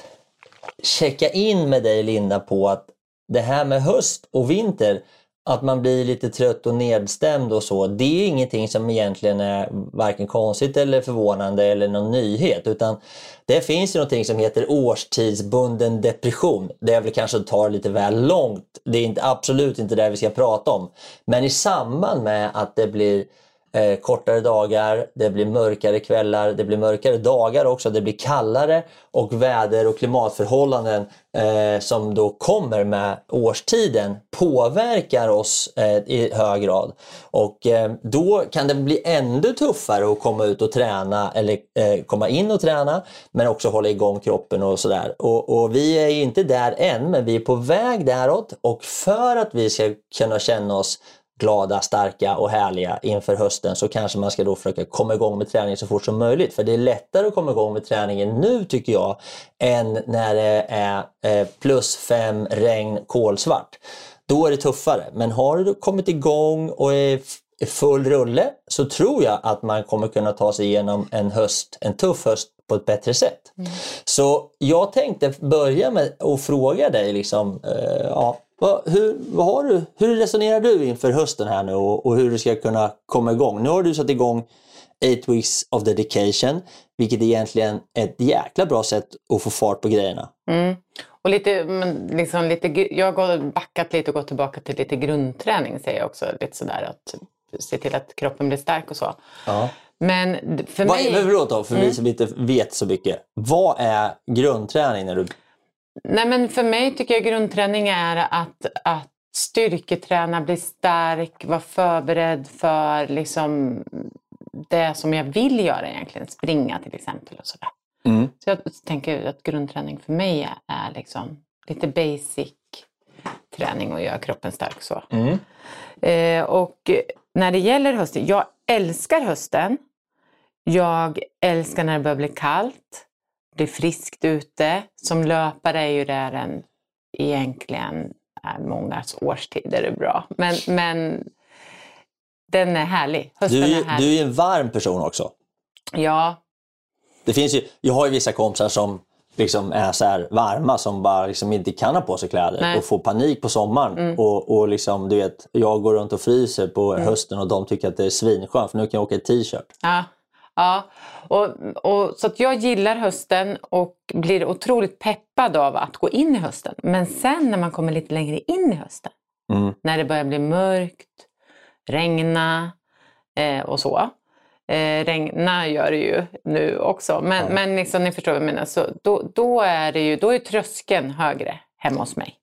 Speaker 1: checka in med dig Linda på att det här med höst och vinter, att man blir lite trött och nedstämd och så, det är ingenting som egentligen är varken konstigt eller förvånande eller någon nyhet. Utan det finns ju någonting som heter årstidsbunden depression. Det är väl kanske att ta det lite väl långt. Det är inte, absolut inte det vi ska prata om. Men i samband med att det blir eh, kortare dagar, det blir mörkare kvällar, det blir mörkare dagar också, det blir kallare och väder och klimatförhållanden eh, som då kommer med årstiden påverkar oss eh, i hög grad. Och eh, då kan det bli ännu tuffare att komma ut och träna eller eh, komma in och träna men också hålla igång kroppen och sådär. Och, och vi är inte där än men vi är på väg däråt och för att vi ska kunna känna oss glada, starka och härliga inför hösten så kanske man ska då försöka komma igång med träning så fort som möjligt. För det är lättare att komma igång med träningen nu tycker jag än när det är eh, plus fem, regn, kolsvart. Då är det tuffare. Men har du kommit igång och är full rulle så tror jag att man kommer kunna ta sig igenom en höst, en tuff höst på ett bättre sätt. Mm. Så jag tänkte börja med att fråga dig liksom, eh, ja, vad, hur, vad har du, hur resonerar du inför hösten här nu och, och, hur du ska kunna komma igång? Nu har du satt igång 8 weeks of dedication, vilket är egentligen ett jäkla bra sätt att få fart på grejerna.
Speaker 3: Mm. Och lite, liksom lite, jag har backat lite och gått tillbaka till lite grundträning säger jag också. Lite sådär att se till att kroppen blir stark och så. Ja. Men för mig...
Speaker 1: Men förlåt då, för mm. vi som inte vet så mycket. Vad är grundträning när du
Speaker 3: Nej, men för mig tycker jag grundträning är att, att styrketräna, bli stark, vara förberedd för liksom det som jag vill göra egentligen. Springa till exempel och sådär. Mm. Så jag tänker att grundträning för mig är liksom lite basic träning och göra kroppen stark. så. Mm. Eh, och när det gäller hösten, jag älskar hösten. Jag älskar när det börjar bli kallt blir friskt ute. Som löpare är ju det en egentligen är många årstider är bra. Men, men den är härlig.
Speaker 1: Hösten du,
Speaker 3: är härlig.
Speaker 1: Du är en varm person också.
Speaker 3: Ja.
Speaker 1: Det finns ju, jag har ju vissa kompisar som liksom är så här varma som bara liksom inte kan ha på sig kläder Nej. och får panik på sommaren. Mm. Och, och liksom, du vet, jag går runt och fryser på mm. hösten och de tycker att det är svinskönt för nu kan jag åka i t-shirt.
Speaker 3: Ja. Ja, och, och, så jag gillar hösten och blir otroligt peppad av att gå in i hösten. Men sen när man kommer lite längre in i hösten, mm. när det börjar bli mörkt, regna eh, och så. Eh, regna gör det ju nu också, men, ja. men liksom, ni förstår vad jag menar. Så då, då, är det ju, då är tröskeln högre hemma hos mig.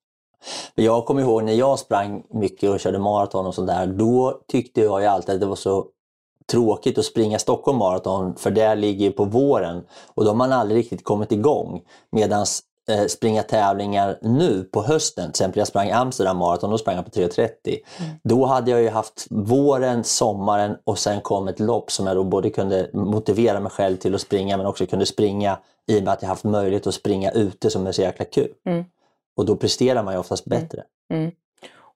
Speaker 1: Jag kommer ihåg när jag sprang mycket och körde maraton och sådär, då tyckte jag ju alltid att det var så tråkigt att springa Stockholm Marathon för det ligger på våren och då har man aldrig riktigt kommit igång. Medan eh, springa tävlingar nu på hösten, till exempel jag sprang Amsterdam Marathon, då sprang jag på 3.30. Mm. Då hade jag ju haft våren, sommaren och sen kom ett lopp som jag då både kunde motivera mig själv till att springa men också kunde springa i och med att jag haft möjlighet att springa ute som är så jäkla kul. Mm. Och då presterar man ju oftast mm. bättre.
Speaker 3: Mm.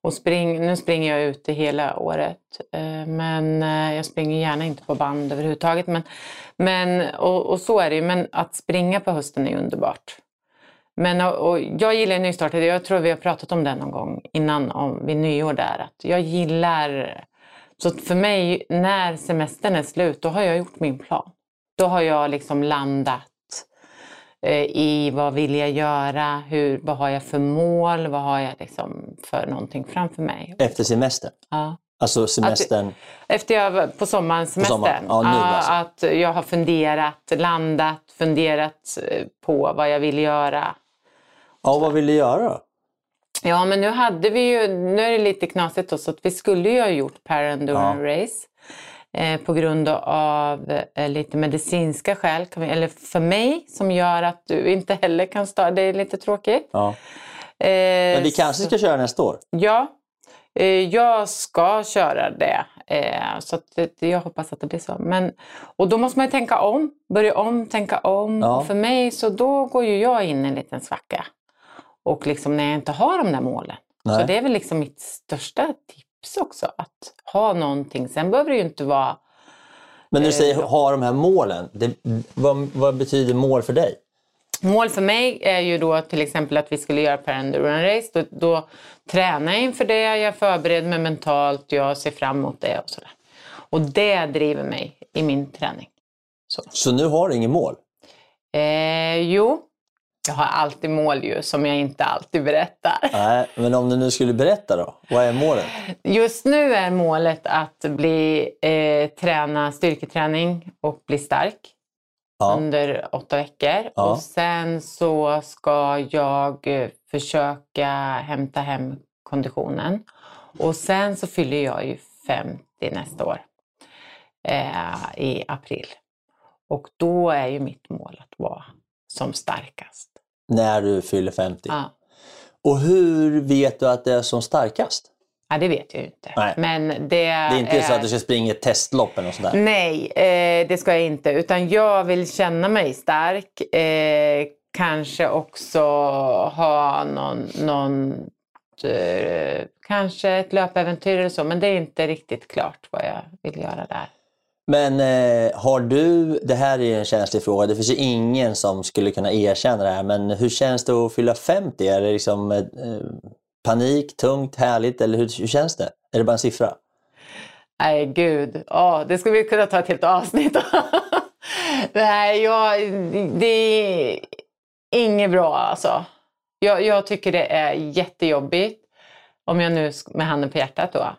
Speaker 3: Och spring, nu springer jag ute hela året, eh, men eh, jag springer gärna inte på band överhuvudtaget. Men, men, och, och så är det ju, men att springa på hösten är underbart. Men, och, jag gillar nystartade, jag tror vi har pratat om det någon gång innan om, vid nyår där, att jag gillar... Så för mig, när semestern är slut, då har jag gjort min plan. Då har jag liksom landat i vad vill jag göra, hur, vad har jag för mål, vad har jag liksom för någonting framför mig.
Speaker 1: Efter semestern?
Speaker 3: Ja.
Speaker 1: Alltså semestern?
Speaker 3: Att, efter jag, på sommaren, semestern. På sommaren. Ja, nu alltså. Att jag har funderat, landat, funderat eh, på vad jag vill göra.
Speaker 1: Ja, vad vill du göra då?
Speaker 3: Ja, men nu hade vi ju, nu är det lite knasigt då, så att vi skulle ju ha gjort Parendurance ja. Race. Eh, på grund av eh, lite medicinska skäl, vi, eller för mig, som gör att du inte heller kan starta. Det är lite tråkigt.
Speaker 1: Ja. Eh, Men vi kanske ska köra nästa år?
Speaker 3: Ja, jag ska köra det. Så jag hoppas att det blir så. Men, och då måste man ju tänka om, börja om, tänka om. Ja. Och för mig så då går ju jag in i en liten svacka. Och liksom när jag inte har de där målen. Nej. Så det är väl liksom mitt största tips tips också. Att ha någonting. Sen behöver det ju inte vara...
Speaker 1: Men när du säger eh, ha de här målen, det, vad, vad betyder mål för dig?
Speaker 3: Mål för mig är ju då till exempel att vi skulle göra per endurance race. Då, då tränar jag inför det, jag förbereder mig mentalt, jag ser fram emot det och sådär. Och det driver mig i min träning. Så.
Speaker 1: Så nu har du inget mål?
Speaker 3: Eh, jo, jag har alltid mål ju som jag inte alltid berättar.
Speaker 1: Nej, men om du nu skulle berätta då? Vad är målet?
Speaker 3: Just nu är målet att bli, eh, träna styrketräning och bli stark
Speaker 1: Ja.
Speaker 3: under åtta veckor.
Speaker 1: Ja.
Speaker 3: Och sen så ska jag eh, försöka hämta hem konditionen. Och sen så fyller jag ju 50 nästa år eh, i april. Och då är ju mitt mål att vara som starkast.
Speaker 1: När du fyller 50?
Speaker 3: Ja.
Speaker 1: Och hur vet du att det är som starkast?
Speaker 3: Ja, det vet jag ju inte.
Speaker 1: Nej.
Speaker 3: Men det,
Speaker 1: Det är inte så att du ska springa ett testlopp eller sånt där?
Speaker 3: Nej, eh, det ska jag inte. Utan jag vill känna mig stark. Eh, kanske också ha någon, någon eh, kanske ett löpäventyr eller så. Men det är inte riktigt klart vad jag vill göra där.
Speaker 1: Men eh, har du, det här är ju en känslig fråga, det finns ju ingen som skulle kunna erkänna det här, men hur känns det att fylla 50? Är det liksom eh, eh, panik, tungt, härligt eller hur, hur känns det? Är det bara en siffra?
Speaker 3: Nej, gud. Oh, det skulle vi kunna ta ett helt avsnitt (laughs) Nej, jag, det är inget bra alltså. Jag, jag tycker det är jättejobbigt, om jag nu med handen på hjärtat då,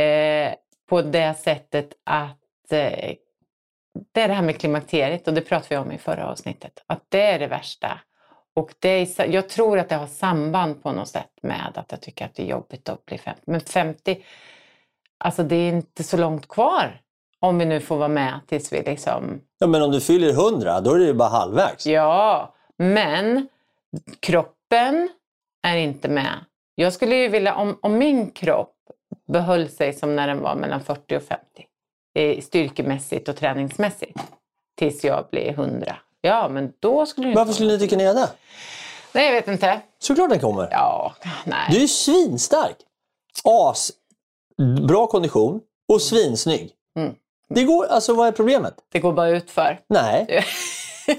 Speaker 3: eh, på det sättet att det är det här med klimakteriet och det pratade vi om i förra avsnittet, att det är det värsta. Och det är, jag tror att det har samband på något sätt med att jag tycker att det är jobbigt att bli 50. Men 50, alltså det är inte så långt kvar om vi nu får vara med tills vi liksom
Speaker 1: Ja, men om du fyller 100, då är det ju bara halvvägs.
Speaker 3: Ja, men kroppen är inte med. Jag skulle ju vilja, om, om min kropp behöll sig som när den var mellan 40 och 50, eh, styrkemässigt och träningsmässigt, tills jag blir 100. Ja, men då skulle
Speaker 1: Varför skulle ni inte kunna göra det?
Speaker 3: Nej, jag vet inte.
Speaker 1: Såklart den kommer.
Speaker 3: Ja, nej.
Speaker 1: Du är svinstark. As, bra kondition och svinsnygg.
Speaker 3: Mm.
Speaker 1: Det går, alltså vad är problemet?
Speaker 3: Det går bara ut för.
Speaker 1: Nej. Nej,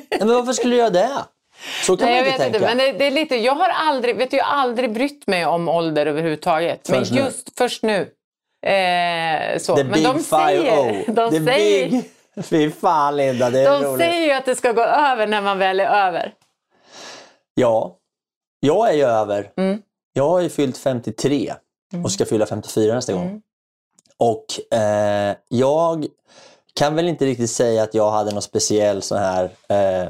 Speaker 1: (laughs) men varför skulle du göra det? Så kan
Speaker 3: Nej, jag
Speaker 1: man inte tänka.
Speaker 3: inte, men det, det är lite, jag har aldrig, vet du, jag har aldrig brytt mig om ålder överhuvudtaget.
Speaker 1: Först
Speaker 3: men
Speaker 1: nu.
Speaker 3: just först nu. Eh, så.
Speaker 1: The
Speaker 3: men
Speaker 1: big
Speaker 3: de säger,
Speaker 1: 5-0.
Speaker 3: de
Speaker 1: The
Speaker 3: säger,
Speaker 1: big... (laughs) Fy fan Linda, det är
Speaker 3: De
Speaker 1: roligt.
Speaker 3: säger ju att det ska gå över när man väl är över.
Speaker 1: Ja, jag är ju över.
Speaker 3: Mm.
Speaker 1: Jag har ju fyllt 53 och ska fylla 54 nästa gång.
Speaker 3: Mm.
Speaker 1: Och eh, jag kan väl inte riktigt säga att jag hade någon speciell sån här eh,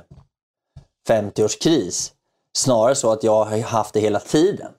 Speaker 1: 50-årskris. Snarare så att jag har haft det hela tiden.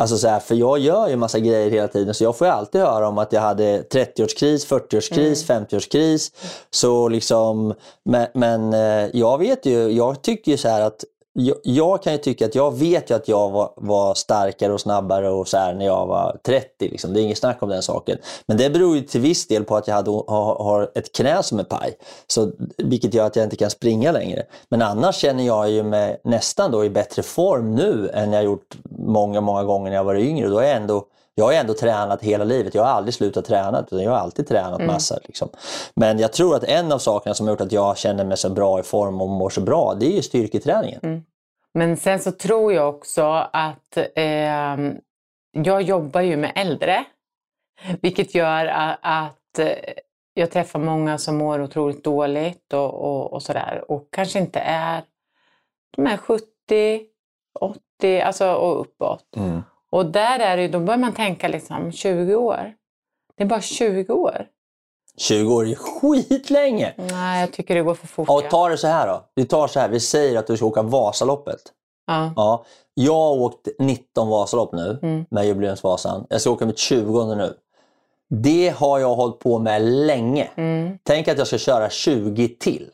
Speaker 1: Alltså så här, för jag gör ju massa grejer hela tiden så jag får ju alltid höra om att jag hade 30-årskris, 40-årskris,
Speaker 3: Mm.
Speaker 1: 50-årskris. Så liksom, men, men eh, jag vet ju, jag tycker ju så här att jag, jag kan ju tycka att jag vet ju att jag var, var starkare och snabbare och så när jag var 30. Liksom. Det är inget snack om den saken. Men det beror ju till viss del på att jag hade, har, har ett knä som är paj. Så, vilket gör att jag inte kan springa längre. Men annars känner jag ju mig nästan då i bättre form nu än jag gjort många, många gånger när jag var yngre. Då är jag, ändå, jag har ändå tränat hela livet. Jag har aldrig slutat träna. Utan jag har alltid tränat massa. Liksom. Men jag tror att en av sakerna som har gjort att jag känner mig så bra i form och mår så bra, det är ju styrketräningen.
Speaker 3: Men sen så tror jag också att ehm, jag jobbar ju med äldre. Vilket gör att, att eh, jag träffar många som mår otroligt dåligt och, och, och sådär. Och kanske inte är, de är 70, 80 alltså, och uppåt.
Speaker 1: Mm.
Speaker 3: Och där är det då börjar man tänka liksom 20 år. Det är bara 20 år.
Speaker 1: 20 år är skitlänge!
Speaker 3: Nej, jag tycker det går för fort.
Speaker 1: Och
Speaker 3: ja.
Speaker 1: ta det så här då. Vi tar så här, vi säger att du ska åka Vasaloppet.
Speaker 3: Ja.
Speaker 1: Ja, jag har åkt 19 Vasalopp nu
Speaker 3: Mm.
Speaker 1: med jubileumsvasan. Jag ska åka mitt 20 nu. Det har jag hållit på med länge.
Speaker 3: Mm.
Speaker 1: Tänk att jag ska köra 20 till.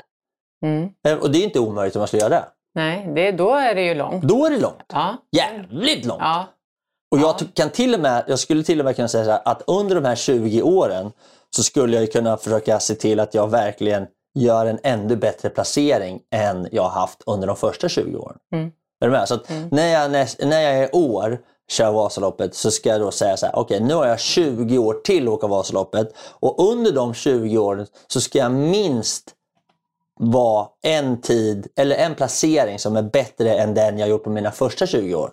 Speaker 3: Mm.
Speaker 1: Eh, Och det är inte omöjligt om jag ska göra det.
Speaker 3: Nej, det, då är det ju långt.
Speaker 1: Då är det långt.
Speaker 3: Ja.
Speaker 1: Jävligt långt.
Speaker 3: Ja.
Speaker 1: Och jag kan till och med, jag skulle till och med kunna säga här, att under de här 20 åren så skulle jag ju kunna försöka se till att jag verkligen gör en ännu bättre placering än jag haft under de första 20 åren.
Speaker 3: Mm.
Speaker 1: Är du med? Så att när, jag, näst, när jag är år kör Vasaloppet så ska jag då säga så här, okej nu har jag 20 år till att åka Vasaloppet och under de 20 åren så ska jag minst vara en tid eller en placering som är bättre än den jag gjort på mina första 20 år.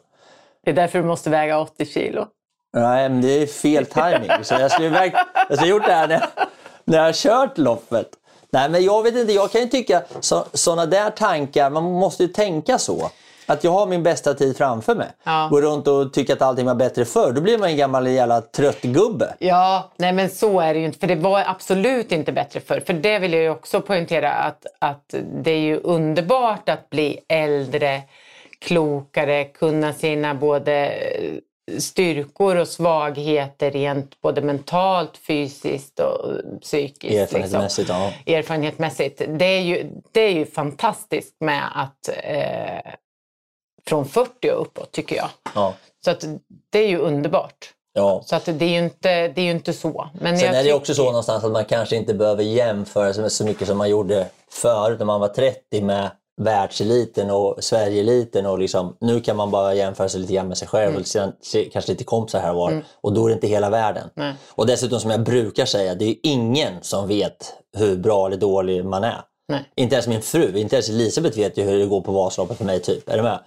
Speaker 3: Det är därför du måste väga 80 kilo.
Speaker 1: Nej, men det är fel timing. Så jag skulle väg... jag skulle gjort det här när jag, när jag har kört loppet. Nej, men jag vet inte. Jag kan ju tycka så, sådana där tankar, man måste ju tänka så. Att jag har min bästa tid framför mig.
Speaker 3: Ja.
Speaker 1: Gå runt och tycka att allting var bättre förr. Då blir man en gammal jävla trött gubbe.
Speaker 3: Ja, nej men så är det ju inte. För det var absolut inte bättre förr. För det vill jag ju också poängtera att, att det är ju underbart att bli äldre, klokare, kunna sina både styrkor och svagheter rent både mentalt, fysiskt och psykiskt. liksom.
Speaker 1: Erfarenhetsmässigt, ja.
Speaker 3: Erfarenhetsmässigt. Det är ju, det är ju fantastiskt med att eh, från 40 och uppåt tycker jag.
Speaker 1: ja.
Speaker 3: Så att det är ju underbart.
Speaker 1: ja.
Speaker 3: Så att det är ju inte, det är ju inte så. Men
Speaker 1: Sen är det också så någonstans att man kanske inte behöver jämföra sig med så mycket som man gjorde förut när man var 30 med världseliten och Sverigeeliten. Och liksom, nu kan man bara jämföra sig lite grann med sig själv
Speaker 3: Mm.
Speaker 1: och sen, se- kanske lite kompisar här och var. Och då är det inte hela världen.
Speaker 3: Nej.
Speaker 1: Och dessutom som jag brukar säga, det är ingen som vet hur bra eller dålig man är.
Speaker 3: Nej.
Speaker 1: Inte ens min fru, inte ens Elisabeth vet ju hur det går på Vasaloppet för mig. Typ. Är du med?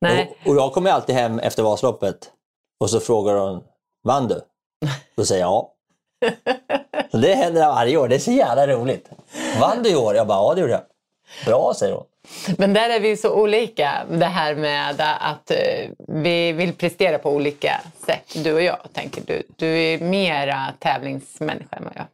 Speaker 3: Nej.
Speaker 1: Och, och jag kommer alltid hem efter Vasaloppet och så frågar hon, vann du? (laughs) Då säger jag ja. Så det händer varje år, det är så jävla roligt. Vann du i år? Jag bara, ja det gjorde jag. Bra, säger hon.
Speaker 3: Men där är vi så olika. Det här med att eh, vi vill prestera på olika sätt. Du och jag, tänker du. Du är mera tävlingsmänniska än vad jag.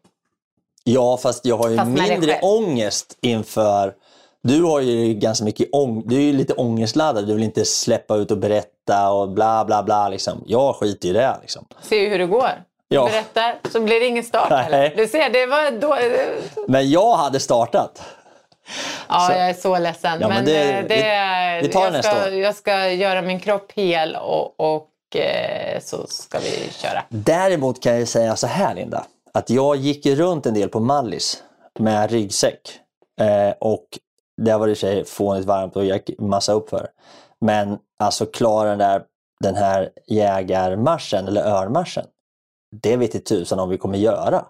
Speaker 1: Ja, fast jag har ju
Speaker 3: Fast
Speaker 1: mindre ångest inför... Du har ju ganska mycket ång... Du är ju lite ångestladdad. Du vill inte släppa ut och berätta och bla bla bla. Liksom. Jag skiter i det. Liksom.
Speaker 3: Se hur det går.
Speaker 1: Ja.
Speaker 3: Berättar, så blir det ingen start. Du ser, det var då...
Speaker 1: Men jag hade startat.
Speaker 3: Ja,
Speaker 1: Så-
Speaker 3: jag är så ledsen.
Speaker 1: Ja, men
Speaker 3: men
Speaker 1: det-
Speaker 3: eh, det,
Speaker 1: vi- vi tar
Speaker 3: jag,
Speaker 1: nästa
Speaker 3: ska,
Speaker 1: år.
Speaker 3: jag ska göra min kropp hel och, och eh, så ska vi köra.
Speaker 1: Däremot kan jag säga så här Linda. Att jag gick runt en del på Mallis med ryggsäck. Eh, och det var det i sig fånigt varmt och jag massa uppför. Men alltså klara den där den här jägarmarschen eller örnmarschen. Det vet i tusan om vi kommer göra.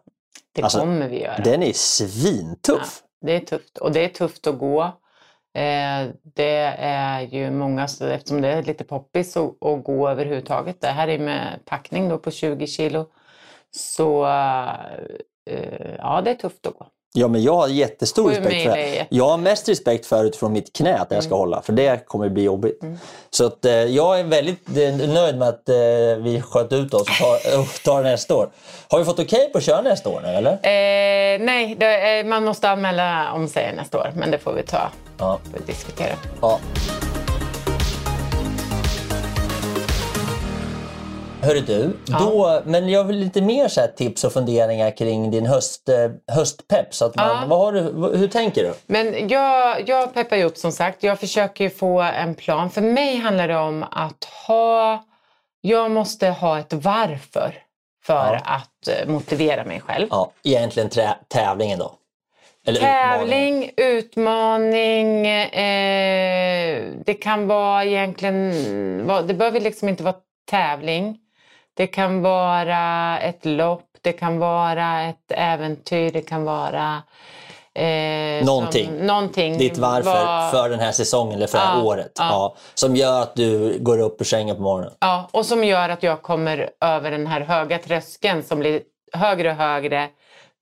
Speaker 3: Det
Speaker 1: Alltså,
Speaker 3: kommer vi göra.
Speaker 1: Den är svintuff.
Speaker 3: Det är tufft och det är tufft att gå. Eh, det är ju många, så- eftersom det är lite poppis att, att gå överhuvudtaget. Det här är med packning då på 20 kilo. Så eh, ja, det är tufft att gå.
Speaker 1: Ja, men jag har jättestor
Speaker 3: Sju
Speaker 1: respekt för det. Jag har mest respekt för utifrån mitt knä där jag ska hålla, för det kommer bli jobbigt. Så att, eh, jag är väldigt eh, nöjd med att eh, vi sköt ut oss och tar, (laughs) och tar nästa år. Har vi fått okej på att köra nästa år nu, eller?
Speaker 3: Eh, nej, det, eh, man måste anmäla om sig nästa år, men det får vi ta
Speaker 1: Ja.
Speaker 3: och diskutera.
Speaker 1: ja. Hörru du, då, men jag vill lite mer så tips och funderingar kring din höst, eh, höstpepp. Så att man,
Speaker 3: Ja.
Speaker 1: vad har du, hur tänker du?
Speaker 3: Men jag, jag peppar ju upp som sagt. Jag försöker få en plan. För mig handlar det om att ha... Jag måste ha ett varför för
Speaker 1: Ja.
Speaker 3: att eh, motivera mig själv.
Speaker 1: Ja, egentligen trä, tävlingen då? Eller.
Speaker 3: Tävling, utmaning, eh, det kan vara egentligen, det behöver liksom inte vara tävling. Det kan vara ett lopp, det kan vara ett äventyr, det kan vara eh,
Speaker 1: Någonting.
Speaker 3: Som, någonting.
Speaker 1: Ditt varför
Speaker 3: Vad-
Speaker 1: för den här säsongen eller för det här året. Ja.
Speaker 3: ja.
Speaker 1: som gör att du går upp ur sängen på morgonen.
Speaker 3: Ja, och som gör att jag kommer över den här höga tröskeln som blir högre och högre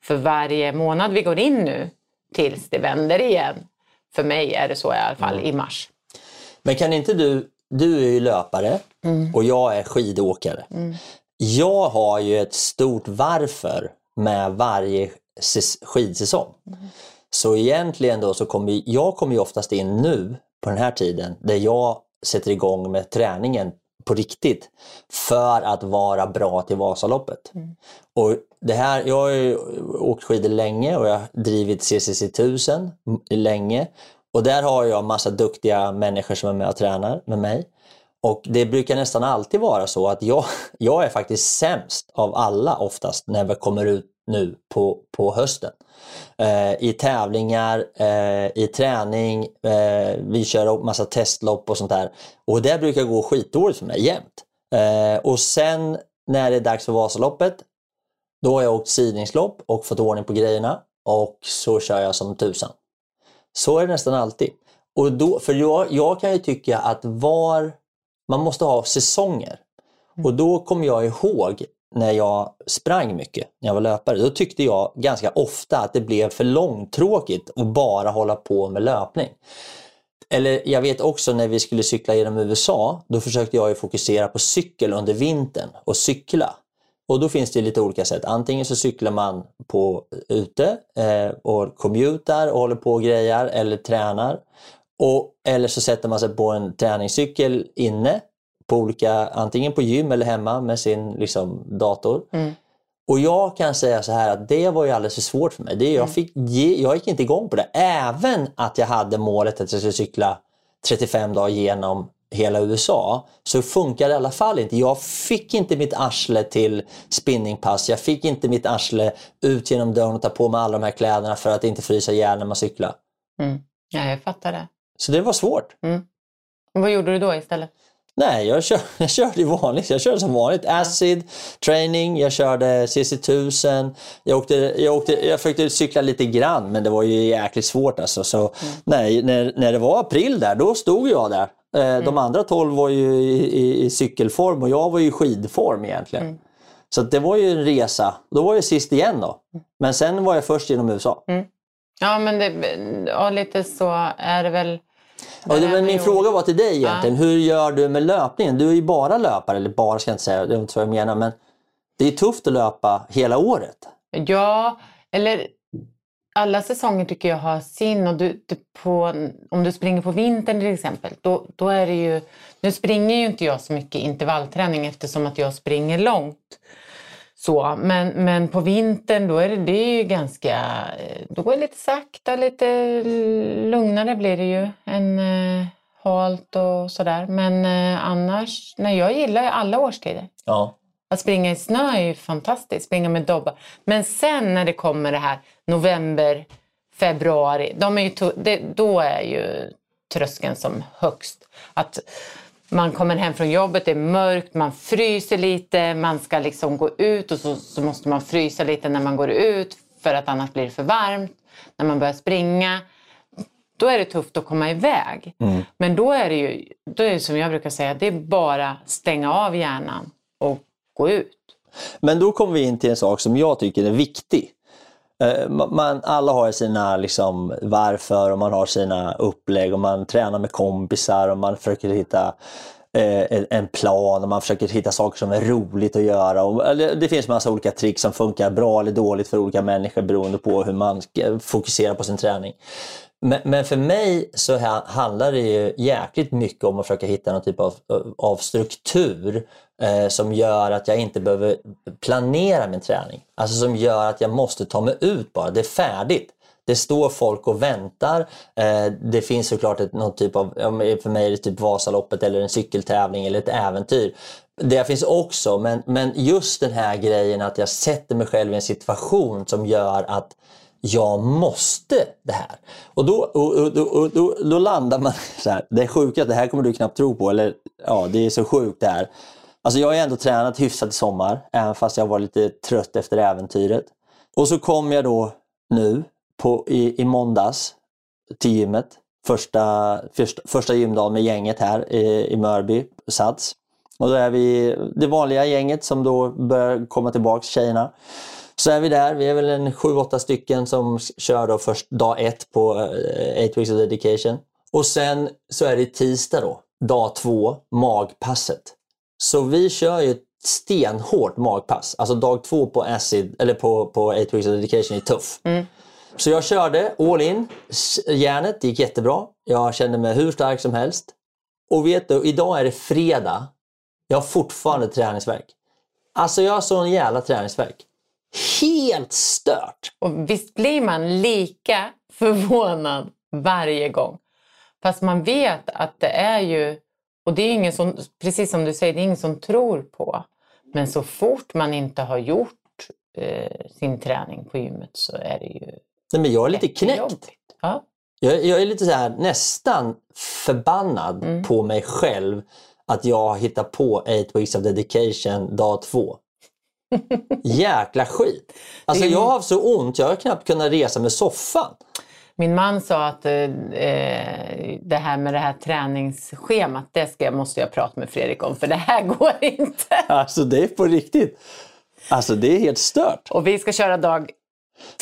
Speaker 3: för varje månad vi går in nu tills det vänder igen. För mig är det så i alla fall i mars.
Speaker 1: Men kan inte du, du är ju löpare och jag är skidåkare. Jag har ju ett stort varför med varje säs- skidsäsong. Så egentligen då så kommer jag kommer ju oftast in nu på den här tiden där jag sätter igång med träningen på riktigt för att vara bra till Vasaloppet. Och det här, jag har ju åkt skidor länge och jag har drivit CCC 1000 länge. Och där har jag massa duktiga människor som är med och tränar med mig. Och det brukar nästan alltid vara så att jag, (laughs) jag är faktiskt sämst av alla oftast när vi kommer ut nu på, på hösten. Eh, I tävlingar, eh, i träning, eh, vi kör massa testlopp och sånt där. Och det brukar gå skitdåligt för mig jämt. Eh, och sen när det är dags för Vasaloppet, då har jag åkt sidningslopp och fått ordning på grejerna och så kör jag som tusan. Så är det nästan alltid. Och då, för jag, jag kan ju tycka att var, man måste ha säsonger. Och då kommer jag ihåg när jag sprang mycket, när jag var löpare, då tyckte jag ganska ofta att det blev för långtråkigt att bara hålla på med löpning. Eller jag vet också när vi skulle cykla genom USA, då försökte jag fokusera på cykel under vintern och cykla. Och då finns det lite olika sätt. Antingen så cyklar man på ute eh, och commutar och håller på och grejar eller tränar. Och, eller så sätter man sig på en träningscykel inne, på olika, antingen på gym eller hemma med sin liksom, dator. Och jag kan säga så här att det var ju alldeles för svårt för mig. Det, jag, fick ge, jag gick inte igång på det. Även att jag hade målet att jag skulle cykla 35 dagar genom hela USA så funkar det i alla fall inte. Jag fick inte mitt arsle till spinningpass. Jag fick inte mitt arsle ut genom dörren och ta på mig alla de här kläderna för att inte frysa ihjäl när man cyklar.
Speaker 3: Mm. Ja, jag fattar det.
Speaker 1: Så det var svårt.
Speaker 3: Och vad gjorde du då istället?
Speaker 1: Nej, jag, kör, (laughs) jag körde vanligt. Jag körde som vanligt. Acid, training, jag körde CC1000. Jag, åkte, jag, åkte, jag försökte cykla lite grann men det var ju jäkligt svårt alltså. Så, nej, när, när det var april där, då stod jag där. Eh, De andra 12 var ju i, i, i cykelform och jag var ju i skidform egentligen. Så att det var ju en resa. Då var jag sist igen då. Men sen var jag först genom USA.
Speaker 3: Ja, men det, ja, lite så är det väl.
Speaker 1: Och det, men min fråga var till dig egentligen. Hur gör du med löpningen? Du är ju bara löpare, eller bara ska jag inte säga, det är inte så jag menar. Men det är tufft att löpa hela året.
Speaker 3: Ja, eller alla säsonger tycker jag har sin. Och du, du på, om du springer på vintern till exempel, då, då är det ju... Nu springer ju inte jag så mycket intervallträning eftersom att jag springer långt. Så, men, men på vintern då är det, det är ju ganska... eh, Då går det lite sakta, lite lugnare blir det ju än eh, halt och sådär. Men eh, annars, nej, jag gillar ju alla årstider.
Speaker 1: Ja.
Speaker 3: Att springa i snö är ju fantastiskt, springa med dobbar. Men sen när det kommer det här november, februari, de är ju det, då är ju tröskeln som högst. Att man kommer hem från jobbet, det är mörkt, man fryser lite, man ska liksom gå ut och så, så måste man frysa lite när man går ut för att annars blir det för varmt. När man börjar springa, då är det tufft att komma iväg. Men då är det ju, då är det som jag brukar säga, det är bara stänga av hjärnan och gå ut.
Speaker 1: Men då kommer vi in till en sak som jag tycker är viktig. Eh, man, alla har sina liksom, varför och man har sina upplägg och man tränar med kompisar och man försöker hitta eh, en- plan och man försöker hitta saker som är roligt att göra. Och, eller, det finns massa olika trick som funkar bra eller dåligt för olika människor beroende på hur man fokuserar på sin träning. Men, men för mig så handlar det ju jäkligt mycket om att försöka hitta någon typ av, av struktur eh, som gör att jag inte behöver planera min träning. Alltså som gör att jag måste ta mig ut bara. Det är färdigt. Det står folk och väntar. Eh, det finns såklart ett, någon typ av, för mig är det typ Vasaloppet eller en cykeltävling eller ett äventyr. Det finns också, men, men just den här grejen att jag sätter mig själv i en situation som gör att jag måste det här. Och då, och, och, och, då, då landar man så här, det är sjukt, det här kommer du knappt tro på, eller ja, det är så sjukt det här. Alltså jag har ju ändå tränat hyfsat i sommar, även fast jag var lite trött efter äventyret. Och så kom jag då nu på, i, i måndags till gymmet. Första, första, första gymdagen med gänget här i, i Mörby, Sats. Och då är vi det vanliga gänget som då börjar komma tillbaks, tjejerna. Så är vi där, vi är väl en sju, åtta stycken som kör då först dag ett på eh, 8 weeks of dedication. Och sen så är det tisdag då, dag två, magpasset. Så vi kör ju ett stenhårt magpass. Alltså dag två på acid, eller på, på 8 weeks of dedication är tuff. Så jag körde all in, järnet gick jättebra. Jag kände mig hur stark som helst. Och vet du, idag är det fredag. Jag har fortfarande träningsvärk. Alltså jag har sån jävla träningsvärk. Helt stört!
Speaker 3: Och visst blir man lika förvånad varje gång. Fast man vet att det är ju, och det är ingen som, precis som du säger, det är ingen som tror på. Men så fort man inte har gjort eh, sin träning på gymmet så är det ju
Speaker 1: Nej, men jag är lite knäckt.
Speaker 3: Ja.
Speaker 1: Jag, jag är lite så här nästan förbannad på mig själv att jag har hittat på 8 weeks of dedication dag två. (laughs) Jäkla skit! Alltså jag har haft så ont, jag har knappt kunnat resa med soffan.
Speaker 3: Min man sa att eh, det här med det här träningsschemat, det ska, måste jag prata med Fredrik om, för det här (laughs) går inte.
Speaker 1: Alltså det är på riktigt. Alltså det är helt stört.
Speaker 3: Och vi ska köra dag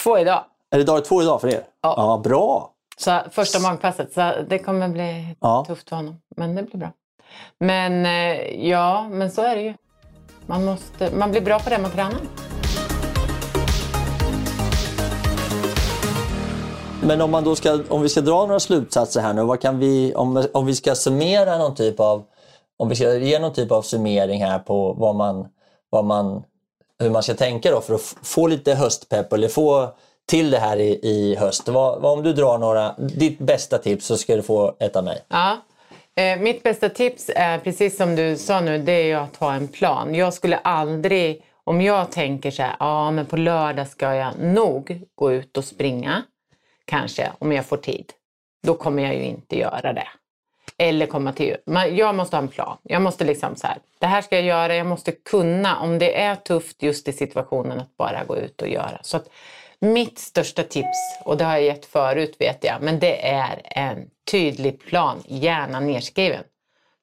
Speaker 3: två idag.
Speaker 1: Är det dag två idag för er?
Speaker 3: Ja.
Speaker 1: ja bra.
Speaker 3: Så första magpasset, så det kommer bli
Speaker 1: Ja.
Speaker 3: tufft för honom. Men det blir bra. Men eh, ja, men så är det ju. Man, måste, man blir bra på det man tränar.
Speaker 1: Men om, man då ska, om vi ska dra några slutsatser här nu, vad kan vi, om, om vi ska summera någon typ av, om vi ska ge någon typ av summering här på vad man, vad man, hur man ska tänka då för att få lite höstpepp eller få till det här i, i höst. Vad, vad, om du drar några, ditt bästa tips så ska du få ett av mig.
Speaker 3: Ja. Eh, mitt bästa tips är, precis som du sa nu, det är ju att ha en plan. Jag skulle aldrig, om jag tänker så här, ja men på lördag ska jag nog gå ut och springa, kanske, om jag får tid. Då kommer jag ju inte göra det. Eller komma till... Jag måste ha en plan. Jag måste liksom så här, det här ska jag göra, jag måste kunna, om det är tufft just i situationen, att bara gå ut och göra. Så att mitt största tips, och det har jag gett förut vet jag, men det är en tydlig plan, gärna nerskriven.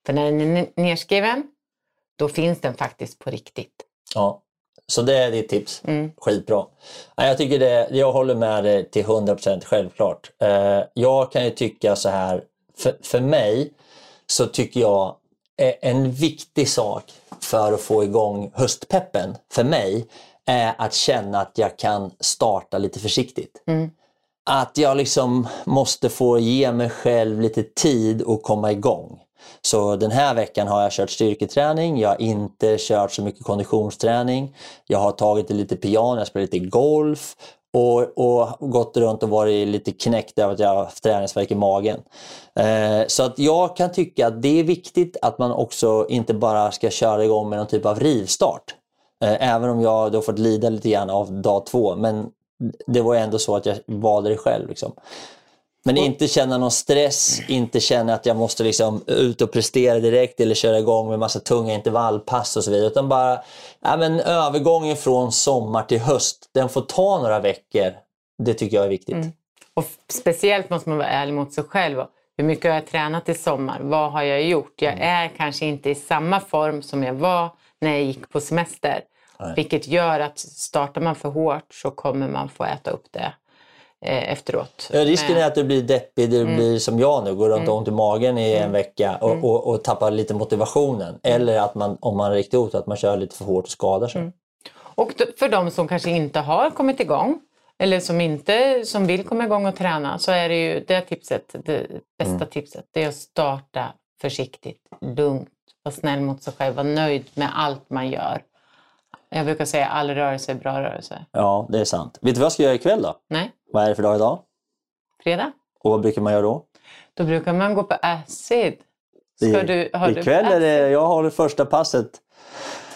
Speaker 3: För när den är nerskriven, då finns den faktiskt på riktigt.
Speaker 1: Ja. Så det är ditt tips. Skitbra. Ja, Jag, tycker det, jag håller med dig till 100% självklart. Eh, Jag kan ju tycka så här, för, för mig så tycker jag eh, en viktig sak för att få igång höstpeppen för mig är att känna att jag kan starta lite försiktigt. Att jag liksom måste få ge mig själv lite tid att komma igång. Så den här veckan har jag kört styrketräning, jag har inte kört så mycket konditionsträning. Jag har tagit det lite piano, jag spelat lite golf och, och gått runt och varit lite knäckt över att jag har haft träningsvärk i magen. Eh, så att jag kan tycka att det är viktigt att man också inte bara ska köra igång med någon typ av rivstart. Eh, även om jag då fått lida lite grann av dag två. Men det var ändå så att jag valde det själv. Liksom. Men inte känna någon stress, inte känna att jag måste liksom ut och prestera direkt eller köra igång med massa tunga intervallpass och så vidare. Utan bara ja, men övergången från sommar till höst, den får ta några veckor. Det tycker jag är viktigt.
Speaker 3: Och f- speciellt måste man vara ärlig mot sig själv. Hur mycket har jag tränat i sommar? Vad har jag gjort? Jag är kanske inte i samma form som jag var när jag gick på semester. Vilket gör att startar man för hårt så kommer man få äta upp det efteråt.
Speaker 1: Ja, Risken är att du blir deppig, du blir som jag nu, går runt och har ont i magen i en vecka och, och, och tappar lite motivationen. Eller att man, om man är riktigt otur, att man kör lite för hårt och skadar sig.
Speaker 3: Och för de som kanske inte har kommit igång eller som inte som vill komma igång och träna så är det ju det tipset, det bästa tipset, det är att starta försiktigt, lugnt, vara snäll mot sig själv, vara nöjd med allt man gör. Jag brukar säga all rörelse är bra rörelse.
Speaker 1: Ja, det är sant. Vet du vad jag ska göra ikväll då?
Speaker 3: Nej,
Speaker 1: Vad är det för dag idag?
Speaker 3: fredag.
Speaker 1: Och vad brukar man göra då?
Speaker 3: Då brukar man gå på acid. Ska
Speaker 1: Det-
Speaker 3: du, har du
Speaker 1: ikväll är det, jag har det första passet.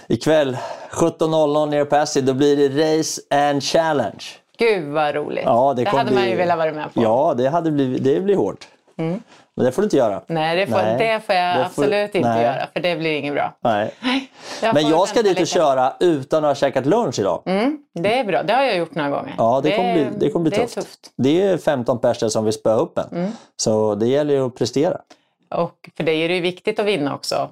Speaker 1: Ikväll 17.00 nere på Acid, då blir det Race and Challenge.
Speaker 3: Gud vad roligt.
Speaker 1: Ja, det
Speaker 3: det hade man ju
Speaker 1: bli-
Speaker 3: velat vara med på.
Speaker 1: Ja, det, hade blivit, det blir hårt. Men det får du inte göra.
Speaker 3: Nej, det får,
Speaker 1: Nej,
Speaker 3: det får jag
Speaker 1: det får-
Speaker 3: absolut inte
Speaker 1: nej.
Speaker 3: göra för det blir inget bra.
Speaker 1: Nej.
Speaker 3: Jag
Speaker 1: Men jag ska dit och
Speaker 3: lite.
Speaker 1: köra utan att ha käkat lunch idag.
Speaker 3: Det är bra, det har jag gjort några gånger.
Speaker 1: Ja, det kommer bli, det kommer bli
Speaker 3: det
Speaker 1: tufft.
Speaker 3: Tufft.
Speaker 1: Det är 15 personer som vill spöa upp en. Så det gäller ju att prestera.
Speaker 3: Och för dig är det ju viktigt att vinna också.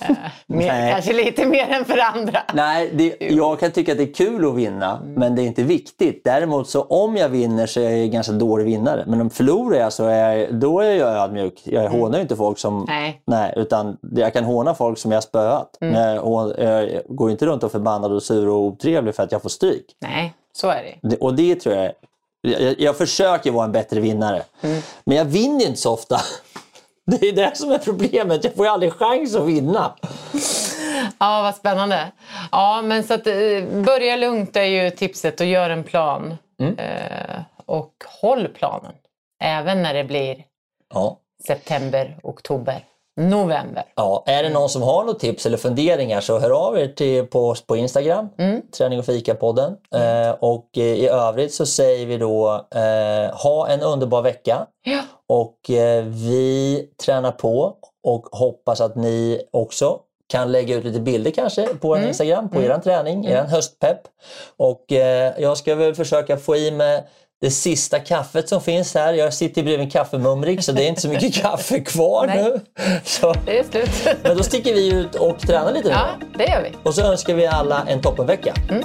Speaker 3: Eh, mer, kanske lite mer än för andra.
Speaker 1: Nej, det, jag kan tycka att det är kul att vinna,
Speaker 3: Mm.
Speaker 1: men det är inte viktigt. Däremot så om jag vinner så är jag en ganska dålig vinnare. Men om förlorar jag så är jag, då är jag ödmjuk. Jag hånar ju inte folk som...
Speaker 3: Mm. Nej.
Speaker 1: Nej, utan jag kan håna folk som jag har spöat.
Speaker 3: Mm.
Speaker 1: Men jag, jag går inte runt och förbannad och sur och otrevlig för att jag får stryk.
Speaker 3: Nej, så är det.
Speaker 1: Det, och det tror jag... Jag, jag försöker vara en bättre vinnare.
Speaker 3: Mm.
Speaker 1: Men jag vinner inte så ofta. Det är det som är problemet. Jag får ju aldrig chans att vinna.
Speaker 3: Ja, vad spännande. Ja, men så att eh, börja lugnt är ju tipset och gör en plan.
Speaker 1: Mm.
Speaker 3: Eh, och håll planen. Även när det blir
Speaker 1: Ja.
Speaker 3: september, oktober, november.
Speaker 1: Ja, är det någon som har något tips eller funderingar så hör av er till, på oss på Instagram, Träning och fika-podden. Eh, och eh, i övrigt så säger vi då eh, ha en underbar vecka
Speaker 3: Ja.
Speaker 1: och eh, vi tränar på och hoppas att ni också kan lägga ut lite bilder kanske på vår Instagram, på eran träning, eran höstpepp. Och eh, jag ska väl försöka få i mig det sista kaffet som finns här. Jag sitter bredvid en kaffemumrik så det är inte så mycket (laughs) kaffe kvar nu. Så,
Speaker 3: Det är slut.
Speaker 1: men då sticker vi ut och tränar lite nu.
Speaker 3: Ja, det gör vi.
Speaker 1: Och så önskar vi alla en toppenvecka.
Speaker 2: Ever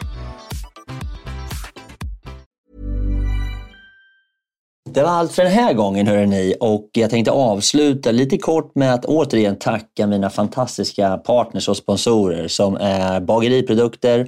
Speaker 1: Det var allt för den här gången hörrni. Och jag tänkte avsluta lite kort med att återigen tacka mina fantastiska partners och sponsorer som är Bageriprodukter,